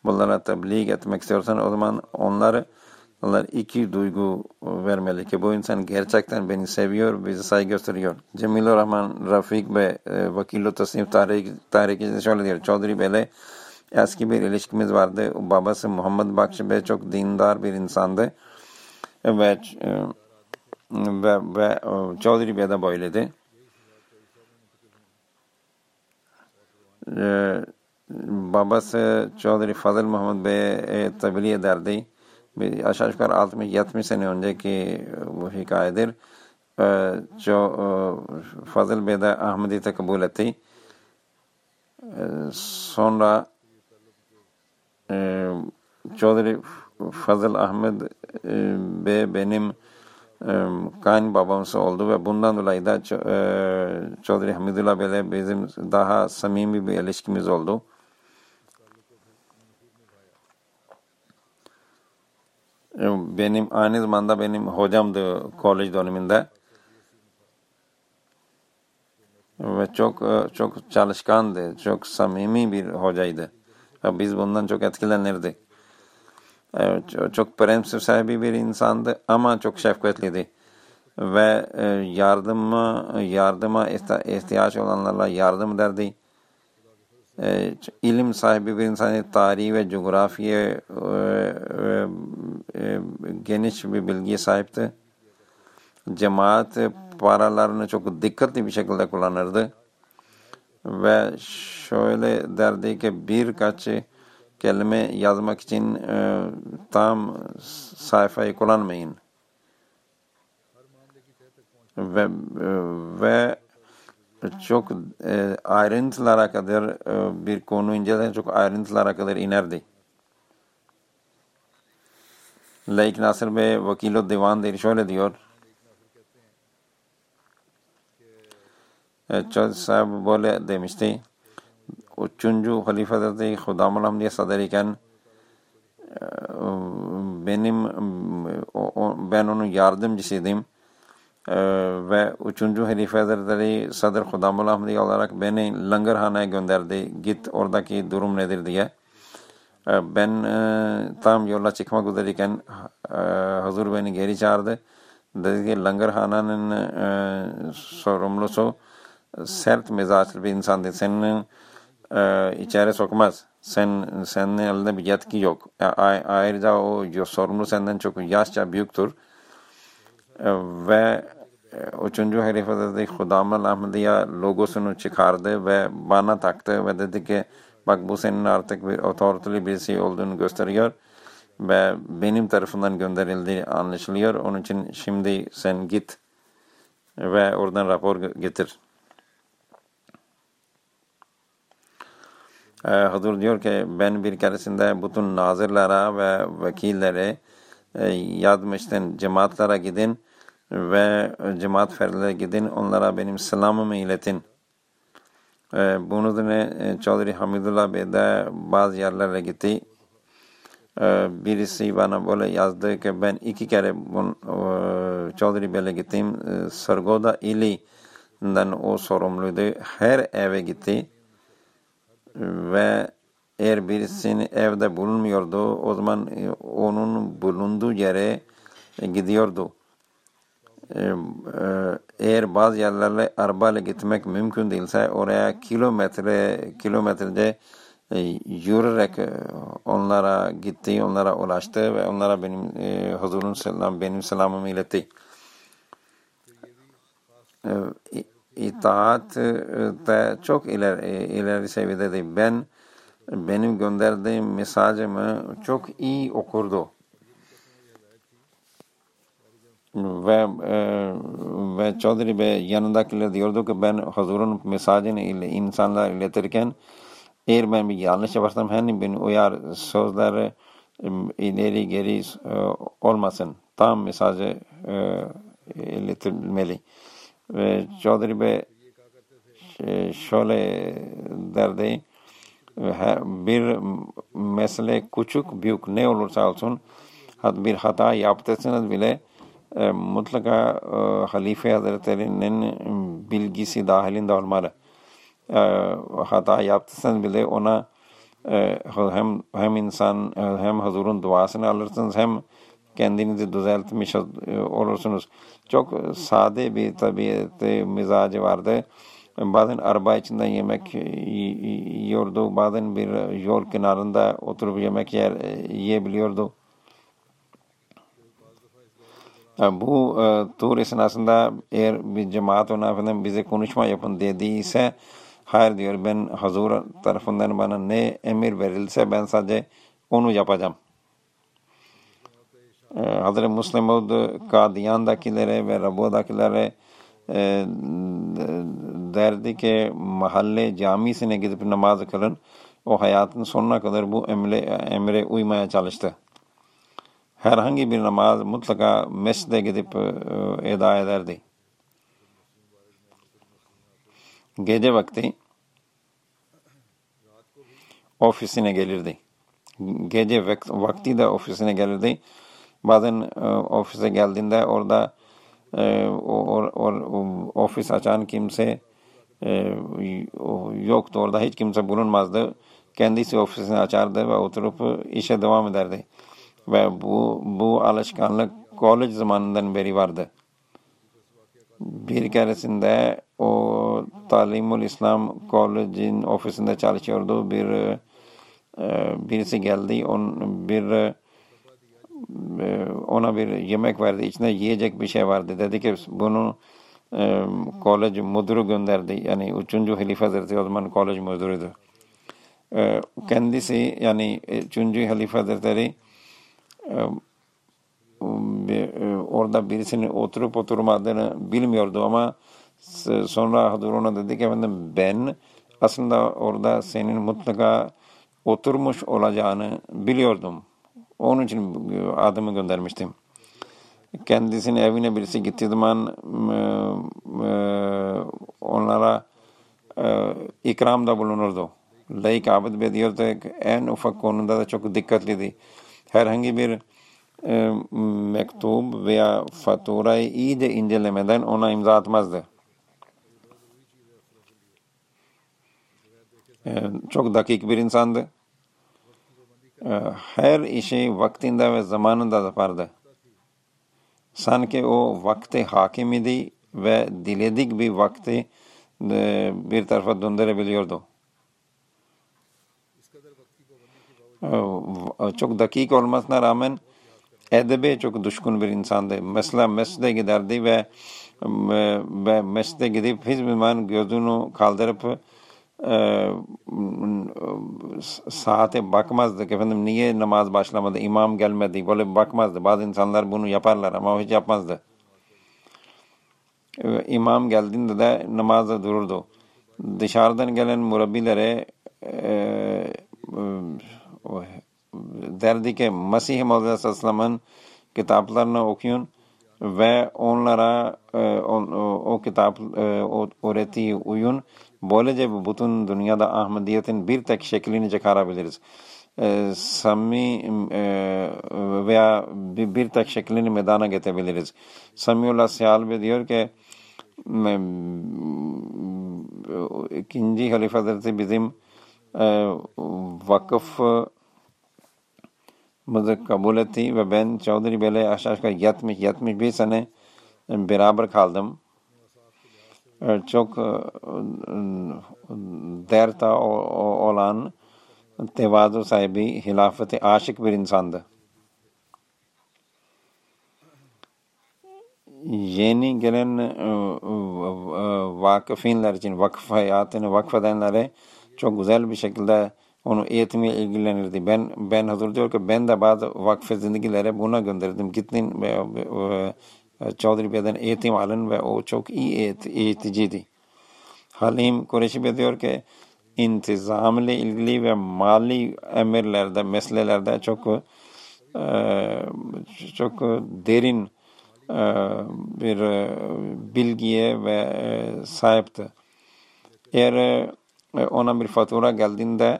bunlara tebliğ etmek istiyorsan o zaman onları onlar iki duygu vermeli ki bu insan gerçekten beni seviyor, bize saygı gösteriyor. Cemilur Rahman Rafik ve e, Vakil Tasnif Tarih şöyle diyor. Çodri Bey'le eski bir ilişkimiz vardı. Babası Muhammed Bakşı Bey çok dindar bir insandı. Ve e, ve, ve e, Çodri Bey de böyleydi. E, babası Çodri Fazıl Muhammed Bey'e e, tebliğ ederdi bir aşağı yukarı 60-70 sene önceki bu hikayedir. जो Fazıl Bey de Ahmediyete kabul etti. Sonra Çodri Fazıl Ahmed Bey benim kayınbabamsı oldu ve bundan dolayı da Çodri Hamidullah Bey'le bizim daha samimi bir ilişkimiz oldu. Benim aynı zamanda benim hocamdı kolej döneminde. Ve çok çok çalışkandı, çok samimi bir hocaydı. Ve biz bundan çok etkilenirdik. Çok prensip sahibi bir insandı ama çok şefkatliydi. Ve yardıma, yardıma ihtiyaç olanlarla yardım ederdi ilim sahibi bir insan tarihi ve coğrafya geniş bir bilgiye sahipti. Cemaat paralarını çok dikkatli bir şekilde kullanırdı. Ve şöyle derdi ki birkaç kelime yazmak için e, tam sayfayı kullanmayın. Ve, ve çok e, ayrıntılara kadar e, bir konu incelen çok ayrıntılara kadar inerdi. Laik Nasır Bey Vakilo Divan der şöyle diyor. Çöz sahib böyle demişti. Üçüncü Halife Hazreti Hudamul Hamdiye Sadar iken benim ben onun yardımcısıydım ve üçüncü Halife Hazretleri Sadr Hudamul Ahmedi olarak beni Langarhana'ya gönderdi. Git oradaki durum nedir diye. Ben tam yola çıkmak üzereyken Hazur beni geri çağırdı. Dedi ki Langarhana'nın sorumlusu sert mizaçlı bir insandı. Senin içeri sokmaz. Sen senin elinde bir yetki yok. Ayrıca o sorumlu senden çok yaşça büyüktür ve üçüncü halife dedi Hudamel Ahmediye logosunu çıkardı ve bana taktı ve dedi ki bak bu senin artık bir otoriteli birisi olduğunu gösteriyor ve benim tarafından gönderildiği anlaşılıyor. Onun için şimdi sen git ve oradan rapor getir. Ee, Hazır diyor ki ben bir keresinde bütün nazırlara ve vekillere e, yazmıştım cemaatlere gidin ve cemaat ferdilerine gidin onlara benim selamımı iletin. E, bunun üzerine e, Çağdiri Hamidullah Bey de bazı yerlere gitti. E, birisi bana böyle yazdı ki ben iki kere bun, e, Bey'le gittim. E, Sargoda ili'den o sorumluydu. Her eve gitti. Ve eğer birisinin evde bulunmuyordu o zaman e, onun bulunduğu yere e, gidiyordu. E, eğer bazı yerlerle arabayla gitmek mümkün değilse oraya kilometre kilometrece e, yürüyerek e, onlara gitti, onlara ulaştı ve onlara benim huzurun selam, benim selamımı iletti. E, de çok ileri, e, ileri seviyedeydi. Ben benim gönderdiğim mesajımı çok iyi okurdu. Ve e, ve Çodri Bey yanındakiler diyordu ki ben huzurun mesajını ile insanlara iletirken eğer ben bir yanlış yaparsam hani beni uyar sözleri ileri geri e, olmasın. Tam mesajı e, iletilmeli. Ve Çodri Bey e, şöyle derdi bir mesele küçük büyük ne olursa olsun bir hata yaptıysanız bile mutlaka e, Halife Hazretleri'nin bilgisi dahilinde olmalı. Hata yaptıysanız bile ona hem hem insan hem huzurun duasını alırsınız hem kendinizi düzeltmiş olursunuz. Çok sade bir tabiat mizacı vardı. Bazen araba içinde yemek yiyordu. Bazen bir yol kenarında oturup yemek yer, yiyebiliyordu. Bu e, tur esnasında eğer bir cemaat ona efendim bize konuşma yapın dediyse hayır diyor ben hazur tarafından bana ne emir verilse ben sadece onu yapacağım. E, Hazreti Müslim Maud Kadiyan'dakilere ve Rabu'dakilere e, derdi ki mahalle camisine gidip namaz kılın. O hayatın sonuna kadar bu emre, emre uymaya çalıştı. Herhangi bir namaz mutlaka mescide gidip e, eda ederdi. Gece vakti ofisine gelirdi. Gece vak- vakti de ofisine gelirdi. Bazen e, ofise geldiğinde orada e, o, o- o- ofis açan kimse e, yoktu. Orada hiç kimse bulunmazdı. Kendisi ofisini açardı ve oturup işe devam ederdi. Ve bu bu alışkanlık kolej zamanından beri vardı. Bir keresinde o Talimul İslam College'in ofisinde çalışıyordu. Bir e, birisi geldi. On, bir e, ona bir yemek verdi. İçinde yiyecek bir şey vardı. Dedi ki bunu e, kolej müdürü gönderdi. Yani üçüncü Halife Hazretleri o zaman kolej müdürüydü. E, kendisi yani üçüncü Halife Hazretleri e, e, orada birisinin oturup oturmadığını bilmiyordu ama sonra Hadur ona dedi ki efendim ben aslında orada senin mutlaka oturmuş olacağını biliyordum. Onun için adımı göndermiştim. Kendisinin evine birisi gittiği zaman e, e, onlara e, ikramda bulunurdu. Layık Abid Bey diyordu en ufak konuda da çok dikkatliydi. Herhangi bir e, mektup veya faturayı iyice incelemeden ona imza atmazdı. E, çok dakik bir insandı. E, her işi vaktinde ve zamanında yapardı. Sanki o vakti hakim idi ve diledik bir vakti e, bir tarafa döndürebiliyordu. E, Çok dakik olmasına rağmen edebe çok düşkün bir insandı. Mesela mescide giderdi ve ve mescide gidip hiçbir zaman gözünü kaldırıp e, saate bakmazdı ki efendim niye namaz başlamadı, imam gelmedi böyle bakmazdı. Bazı insanlar bunu yaparlar ama o hiç yapmazdı. E, İmam geldiğinde de namaza dururdu. Dışarıdan gelen murabbilere e, e, derdi Maud Aleyhisselam'ın kitaplarını okuyun ve onlara e, o, o, o kitap e, o öğretiyi uyun. Böylece bütün dünyada Ahmediyetin bir tek şeklini çıkarabiliriz. E, Sami e, veya bir, bir tek şeklini meydana getirebiliriz. Samiullah Siyalbi diyor ki ikinci Halife bizim e, vakıf muzu kabul etti ve ben Çavdari Bey'le aşağı yukarı 70-71 sene beraber kaldım. Çok derta olan tevazu sahibi, hilafeti aşık bir insandı. Yeni gelen vakıfinler için, vakıf hayatını vakfedenlere çok güzel bir şekilde onu eğitimiyle ilgilenirdi. Ben ben hazır diyor ki ben de bazı vakfe zindagilere buna gönderdim. Gittin ve, ve, ve Çavdari Bey'den eğitim alın ve o çok iyi eğit, eğiticiydi. Halim Kureşi Bey diyor ki intizam ile ilgili ve mali emirlerde, meselelerde çok e, çok derin e, bir e, bilgiye ve e, sahipti. Eğer e, ona bir fatura geldiğinde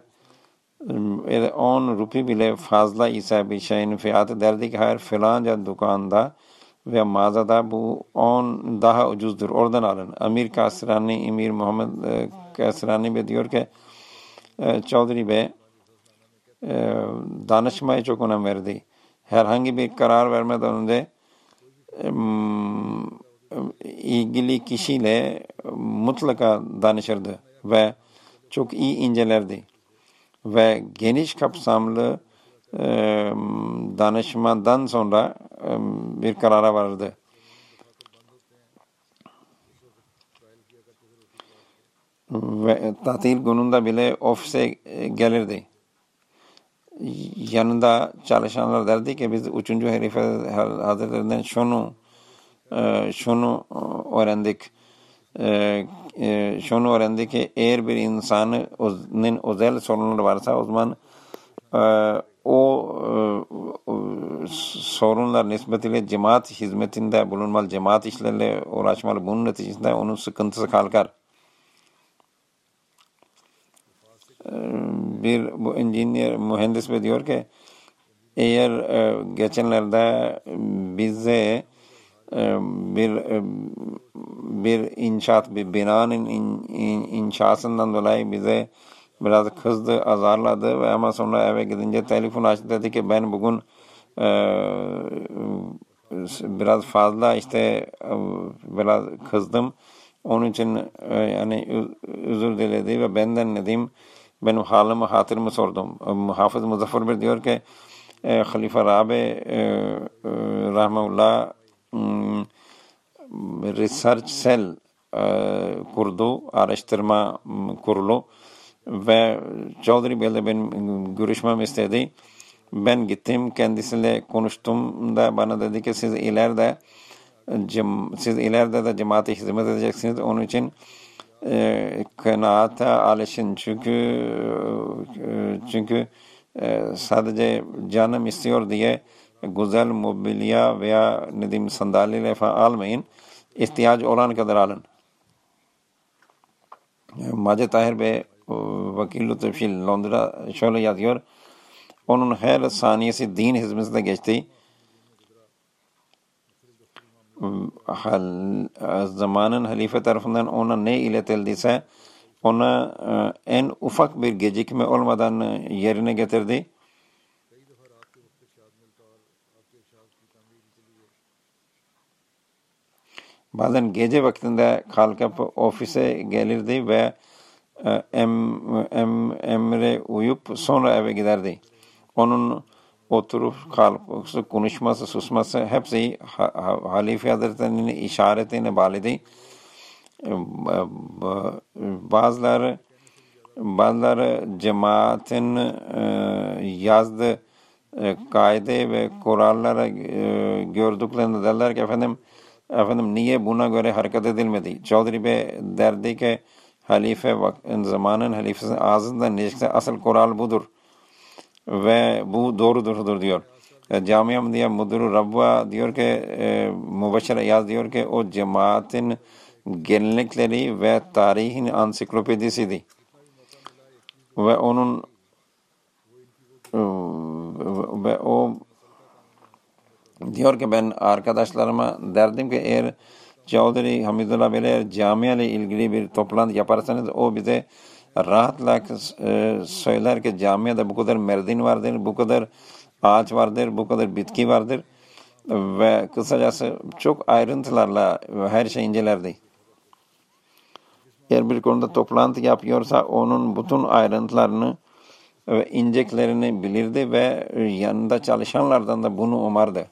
e, 10 rupi bile fazla ise bir şeyin fiyatı derdi ki hayır filanca dükanda ve mağazada bu 10 daha ucuzdur oradan alın. Amir Kasrani, Emir Muhammed e, Kasrani Bey diyor ki e, Çavdari Bey e, danışmaya çok önem verdi. Herhangi bir karar vermeden önce ilgili kişiyle mutlaka danışırdı ve çok iyi incelerdi ve geniş kapsamlı em, danışmadan sonra bir karara vardı. Ve tatil gününde bile ofise e, gelirdi. Yanında çalışanlar derdi ki biz üçüncü herife hazretlerinden şunu e, şunu öğrendik e, e, şunu öğrendik ki eğer bir insanın özel sorunları varsa o zaman e, e, o sorunlar nispetiyle cemaat hizmetinde bulunmalı, cemaat işlerle uğraşmalı. Bunun neticesinde onun sıkıntısı kalkar. E, bir bu engineer, mühendis bey diyor ki eğer e, geçenlerde bize bir bir inşaat bir binanın in, in, inşasından dolayı bize biraz kızdı, azarladı ve ama sonra eve gidince telefon açtı dedi ki ben bugün e, biraz fazla işte e, biraz kızdım. Onun için e, yani özür diledi ve benden diyeyim benim halimi hatırımı sordum. E, Hafız Muzaffer Bey diyor ki e, Halife Rabi e, e, Rahmetullah research cell kurdu, araştırma kurulu ve Çavdari Bey'le benim görüşmem istedi. Ben gittim kendisiyle konuştum da bana dedi ki siz ileride siz ileride de cemaate hizmet edeceksiniz. Onun için e, kanaate alışın. Çünkü e, çünkü e, sadece canım istiyor diye güzel mobilya veya ne diyeyim sandalyeyle falan almayın. İhtiyacı olan kadar alın. Mace Tahir Bey vakil tefşil Londra şöyle yazıyor. Onun her saniyesi din hizmetinde geçti. Zamanın halife tarafından ona ne iletildiyse ona e, en ufak bir gecikme olmadan e, yerine getirdi. Bazen gece vaktinde kalkıp ofise gelirdi ve e, em, em, emre uyup sonra eve giderdi. Onun oturup kalkması, konuşması, susması hepsi ha, Halife Hazretleri'nin işaretine bağlıydı. E, ba- Bazıları bazıları cemaatin e, yazdığı kaide ve kurallara gördüklerinde derler ki efendim efendim niye buna göre hareket edilmedi? Çavdari Bey derdi ki halife zamanın halifesinin ağzından necikse asıl kural budur ve bu doğrudur diyor. E, Camia diye müdürü Rabba diyor ki e, Mübeşşer Yaz diyor ki o cemaatin gelenekleri ve tarihin ansiklopedisiydi. Ve onun e, ve o diyor ki ben arkadaşlarıma derdim ki eğer Çavdari Hamidullah Bey eğer camia ile ilgili bir toplantı yaparsanız o bize rahatla e, söyler ki camiada bu kadar merdin vardır, bu kadar ağaç vardır, bu kadar bitki vardır ve kısacası çok ayrıntılarla her şey incelerdi. Eğer bir konuda toplantı yapıyorsa onun bütün ayrıntılarını ve inceklerini bilirdi ve yanında çalışanlardan da bunu umardı.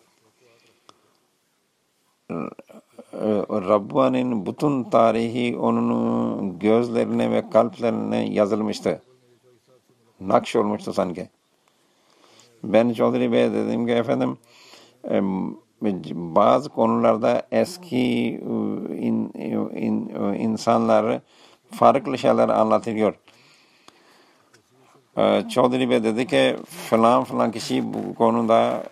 Rabbani'nin bütün tarihi onun gözlerine ve kalplerine yazılmıştı. Nakş olmuştu sanki. Ben Çodri Bey dedim ki efendim bazı konularda eski in, in, insanları farklı şeyler anlatıyor. Çodri Bey dedi ki falan falan kişi bu konuda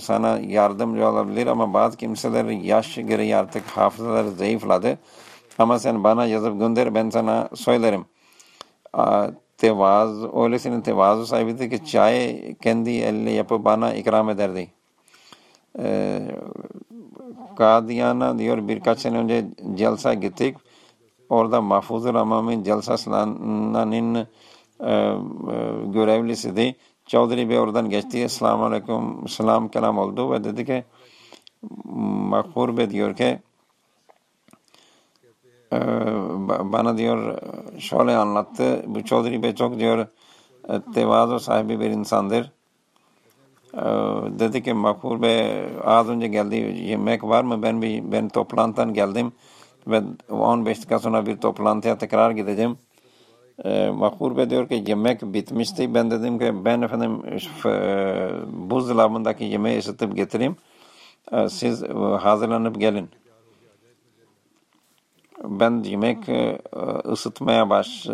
sana yardımcı olabilir ama bazı kimseler yaş gereği artık hafızaları zayıfladı. Ama sen bana yazıp gönder ben sana söylerim. Tevazu, öylesine tevazu sahibiydi ki çay kendi elle yapıp bana ikram ederdi. Kadiyana diyor birkaç sene önce Celsa gittik. Orada Mahfuzur Amami Celsası'nın görevlisiydi. Çavdiri Bey oradan geçti. Selamun Aleyküm, selam kelam oldu ve dedi ki Makbur Bey diyor ki bana diyor şöyle anlattı. Bu Çavdiri Bey çok diyor tevazu sahibi bir insandır. Dedi ki Makbul Bey az önce geldi yemek var mı? Ben bir ben toplantıdan geldim ve 15 dakika sonra bir toplantıya tekrar gideceğim. Makbul Bey diyor ki yemek bitmişti. Ben dedim ki ben efendim buzdolabındaki yemeği ısıtıp getireyim. Siz hazırlanıp gelin. Ben yemek ısıtmaya baş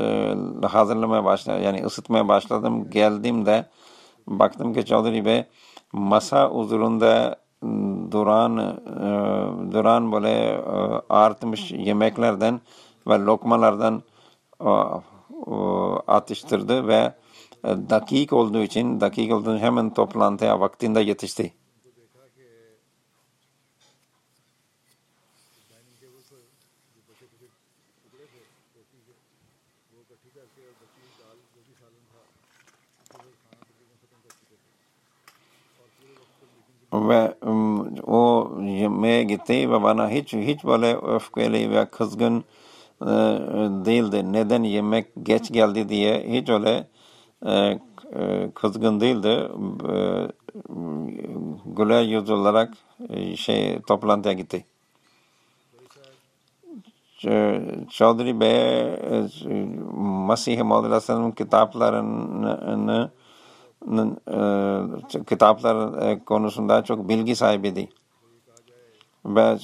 hazırlamaya başladım. Yani ısıtmaya başladım. Geldim de baktım ki Çavdari Bey masa huzurunda duran duran böyle artmış yemeklerden ve lokmalardan atıştırdı ve dakik olduğu için dakik olduğu için hemen toplantıya vaktinde yetişti. ve o yemeğe gitti ve bana hiç hiç böyle öfkeli ve kızgın değildi. Neden yemek geç geldi diye hiç öyle kızgın değildi. Güler yüz olarak şey toplantıya gitti. Çaudhry Bey Masih Aleyhisselam'ın kitaplarını kitaplar konusunda çok bilgi sahibiydi. Ve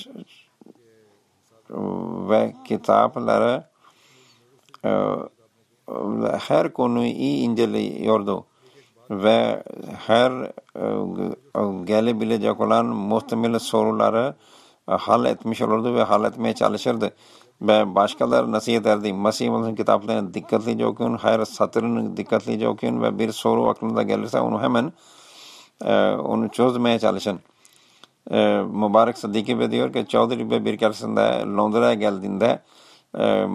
ve kitapları her konuyu iyi inceliyordu ve her gelebilecek olan muhtemel soruları hal etmiş olurdu ve hal etmeye çalışırdı. Ve başkaları nasihat ederdi. Masih Malı'nın kitaplarını dikkatlice okuyun, her satırını dikkatlice okuyun ve bir soru aklınıza gelirse onu hemen onu çözmeye çalışın. Mübarek Sıddıkı Bey diyor ki Çavdiri Bey bir keresinde Londra'ya geldiğinde e,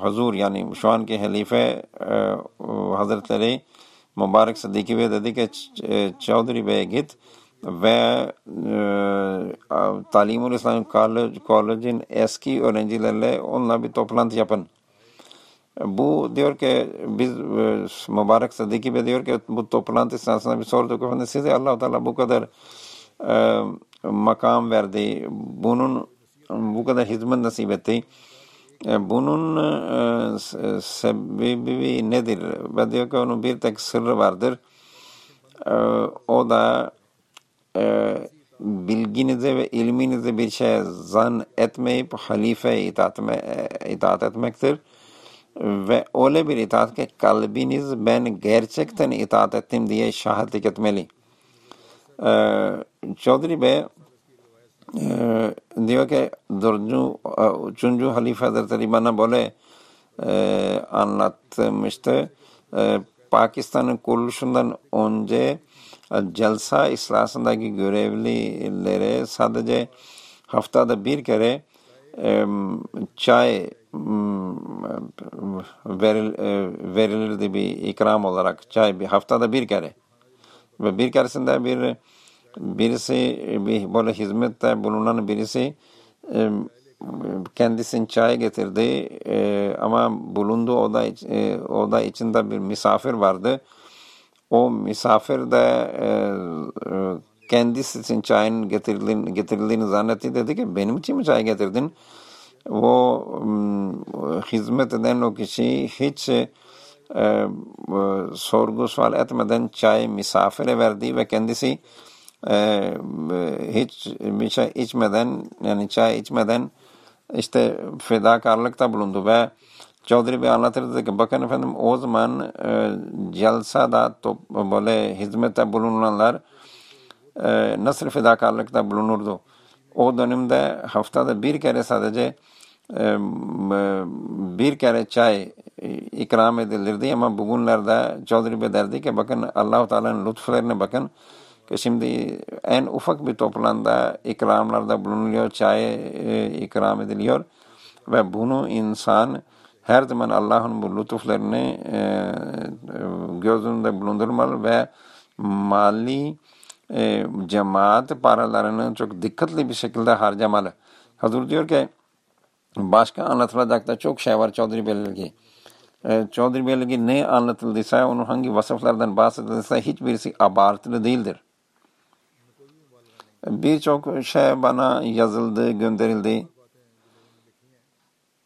Hazur yani şu anki halife e, Hazretleri Mübarek Sıddıkı Bey dedi ki Çavdiri Bey'e git ve e, Talimul İslam College'in eski öğrencilerle onunla bir toplantı yapın. Bu diyor ki biz e, Mübarek Sıddıkı Bey diyor ki bu toplantı sırasında bir sorduk efendim size allah Teala bu kadar e, makam verdi. Bunun bu kadar hizmet nasip etti. E, bunun e, sebebi nedir? Ve diyor ki onun bir tek sırrı vardır. E, o da e, bilginize ve ilminize bir şey zan etmeyip halife itaat, itaat etmektir. Ve öyle bir itaat ki kalbiniz ben gerçekten itaat ettim diye şahitlik etmeli. Çodri Bey diyor ki dördüncü, üçüncü halife Hazretleri bana böyle e, anlatmıştı. E, Pakistan'ın kuruluşundan önce Celsa İslasındaki görevlilere sadece haftada bir kere e, çay veril, verilirdi bir ikram olarak çay bir haftada bir kere Ve bir keresinde bir birisi bir böyle hizmette bulunan birisi kendisini çay getirdi e, ama bulunduğu oda, e, oda içinde bir misafir vardı. O misafir de e, kendisi için çayın getirildiğini, getirildiğini zannetti. Dedi ki benim için mi çay getirdin? O hizmet eden o kişi hiç e, sorgu sual etmeden çay misafire verdi ve kendisi e, hiç bir şey içmeden yani çay içmeden işte fedakarlıkta bulundu ve Çavdari Bey anlatırdı ki bakın efendim o zaman e, Celsa'da top, böyle hizmette bulunanlar e, nasıl fedakarlıkta bulunurdu. O dönemde haftada bir kere sadece bir kere çay ikram edilirdi ama bugünlerde Çavdari Bey derdi ki bakın Allah-u Teala'nın lütuflarına bakın ki şimdi en ufak bir toplanda ikramlarda bulunuyor, çay e, ikram ediliyor ve bunu insan her zaman Allah'ın bu lütuflarını e, göz önünde bulundurmalı ve mali e, cemaat paralarını çok dikkatli bir şekilde harcamalı. Hazır diyor ki başka anlatılacak da çok şey var Çodri Belirgi. E, Çodri Belirgi ne anlatıldıysa, onun hangi vasıflardan bahsedildiyse hiçbirisi abartılı değildir. Birçok şey bana yazıldı, gönderildi.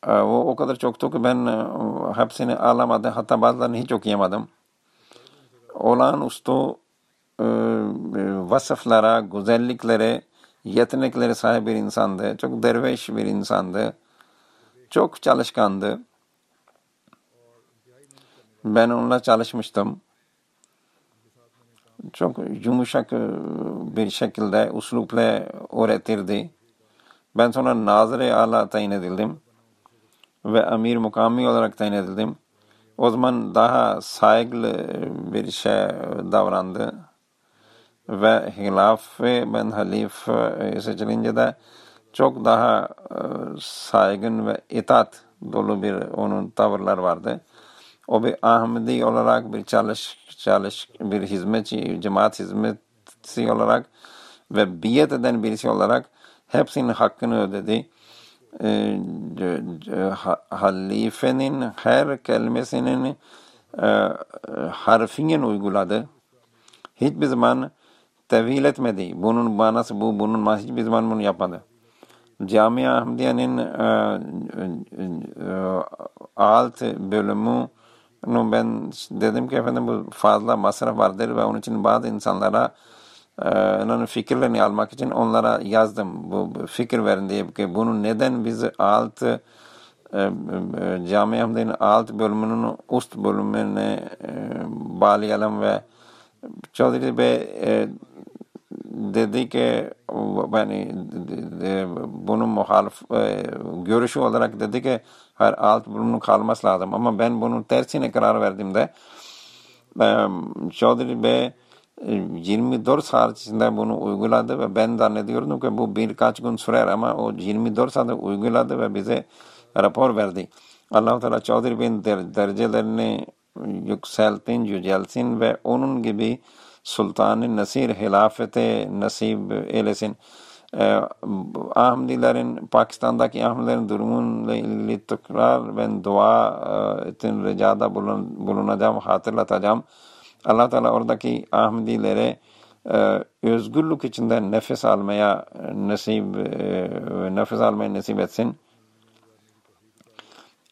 O, o kadar çoktu ki ben hepsini alamadım. Hatta bazılarını hiç okuyamadım. Olağanüstü e, vasıflara, güzelliklere, yetenekleri sahip bir insandı. Çok derviş bir insandı. Çok çalışkandı. Ben onunla çalışmıştım. Çok yumuşak bir şekilde uslupla öğretirdi. Ben sonra Nazire Ala tayin edildim ve amir mukami olarak tayin edildim. O zaman daha saygılı bir şey davrandı. Ve hilaf ben halif seçilince de çok daha saygın ve itaat dolu bir onun tavırlar vardı. O bir Ahmedi olarak bir çalış, çalış bir hizmetçi, cemaat hizmetçi olarak ve biyet eden birisi olarak hepsinin hakkını ödedi halifenin her kelimesinin harfingen uyguladı. Hiçbir zaman tevil etmedi. Bunun manası bu, bunun manası hiçbir zaman bunu yapmadı. Camia Ahmediye'nin alt bölümü ben dedim ki efendim bu fazla masraf vardır ve onun için bazı insanlara onun fikirlerini almak için onlara yazdım. Bu fikir verin diye ki bunu neden biz alt e, e, Cami Ahmedi'nin alt bölümünün üst bölümüne e, bağlayalım ve Çodri Bey e, dedi ki yani bunun muhalif e, görüşü olarak dedi ki her alt bölümünün kalması lazım ama ben bunun tersine karar verdiğimde e, Çodri Bey 24 saat içinde bunu uyguladı ve ben zannediyordum ki bu birkaç gün sürer ama o 24 saat uyguladı ve bize rapor verdi. Allah-u Teala Çavdiri Bey'in derecelerini yükseltin, yücelsin ve onun gibi Sultan-ı Nasir hilafete nasip eylesin. Ee, Ahmedilerin, Pakistan'daki Ahmedilerin durumunla ilgili tekrar ben dua için ricada bulun, bulunacağım, hatırlatacağım. Allah Teala oradaki Ahmedilere e, özgürlük içinde nefes almaya nasip e, nefes almaya nasip etsin.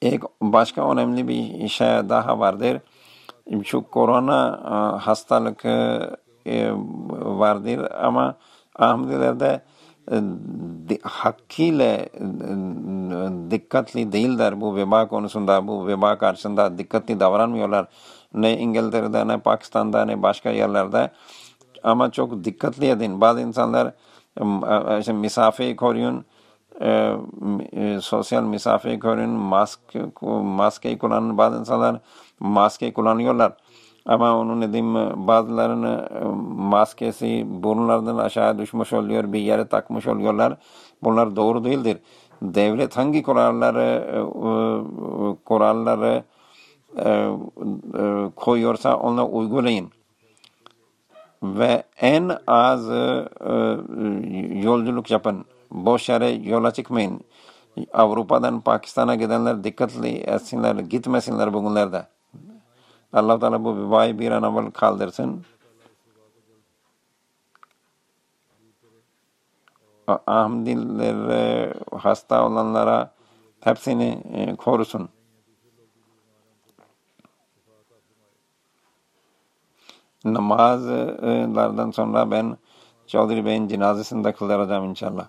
Ek başka önemli bir şey daha vardır. Şu korona e, hastalık e, vardır ama Ahmedilerde e, hakkıyla dikkatli değiller bu veba konusunda, bu veba karşısında dikkatli davranmıyorlar ne İngiltere'de ne Pakistan'da ne başka yerlerde ama çok dikkatli edin. Bazı insanlar işte mesafeyi koruyun, sosyal mesafeyi koruyun, mask, maskeyi kullanın. Bazı insanlar maske kullanıyorlar. Ama onun dediğim bazılarının maskesi burunlarından aşağı düşmüş oluyor, bir yere takmış oluyorlar. Bunlar doğru değildir. Devlet hangi kuralları kuralları e, e, koyuyorsa ona uygulayın. ve en az e, e, yolculuk yapın. Boş yere yola çıkmayın. Avrupa'dan Pakistan'a gidenler dikkatli etsinler, gitmesinler bugünlerde. Allah Teala bu vebayı bir an evvel kaldırsın. Ahmedilere, hasta olanlara hepsini e, korusun. Namazlardan sonra ben Çavdiri Bey'in cenazesini de kıldıracağım inşallah.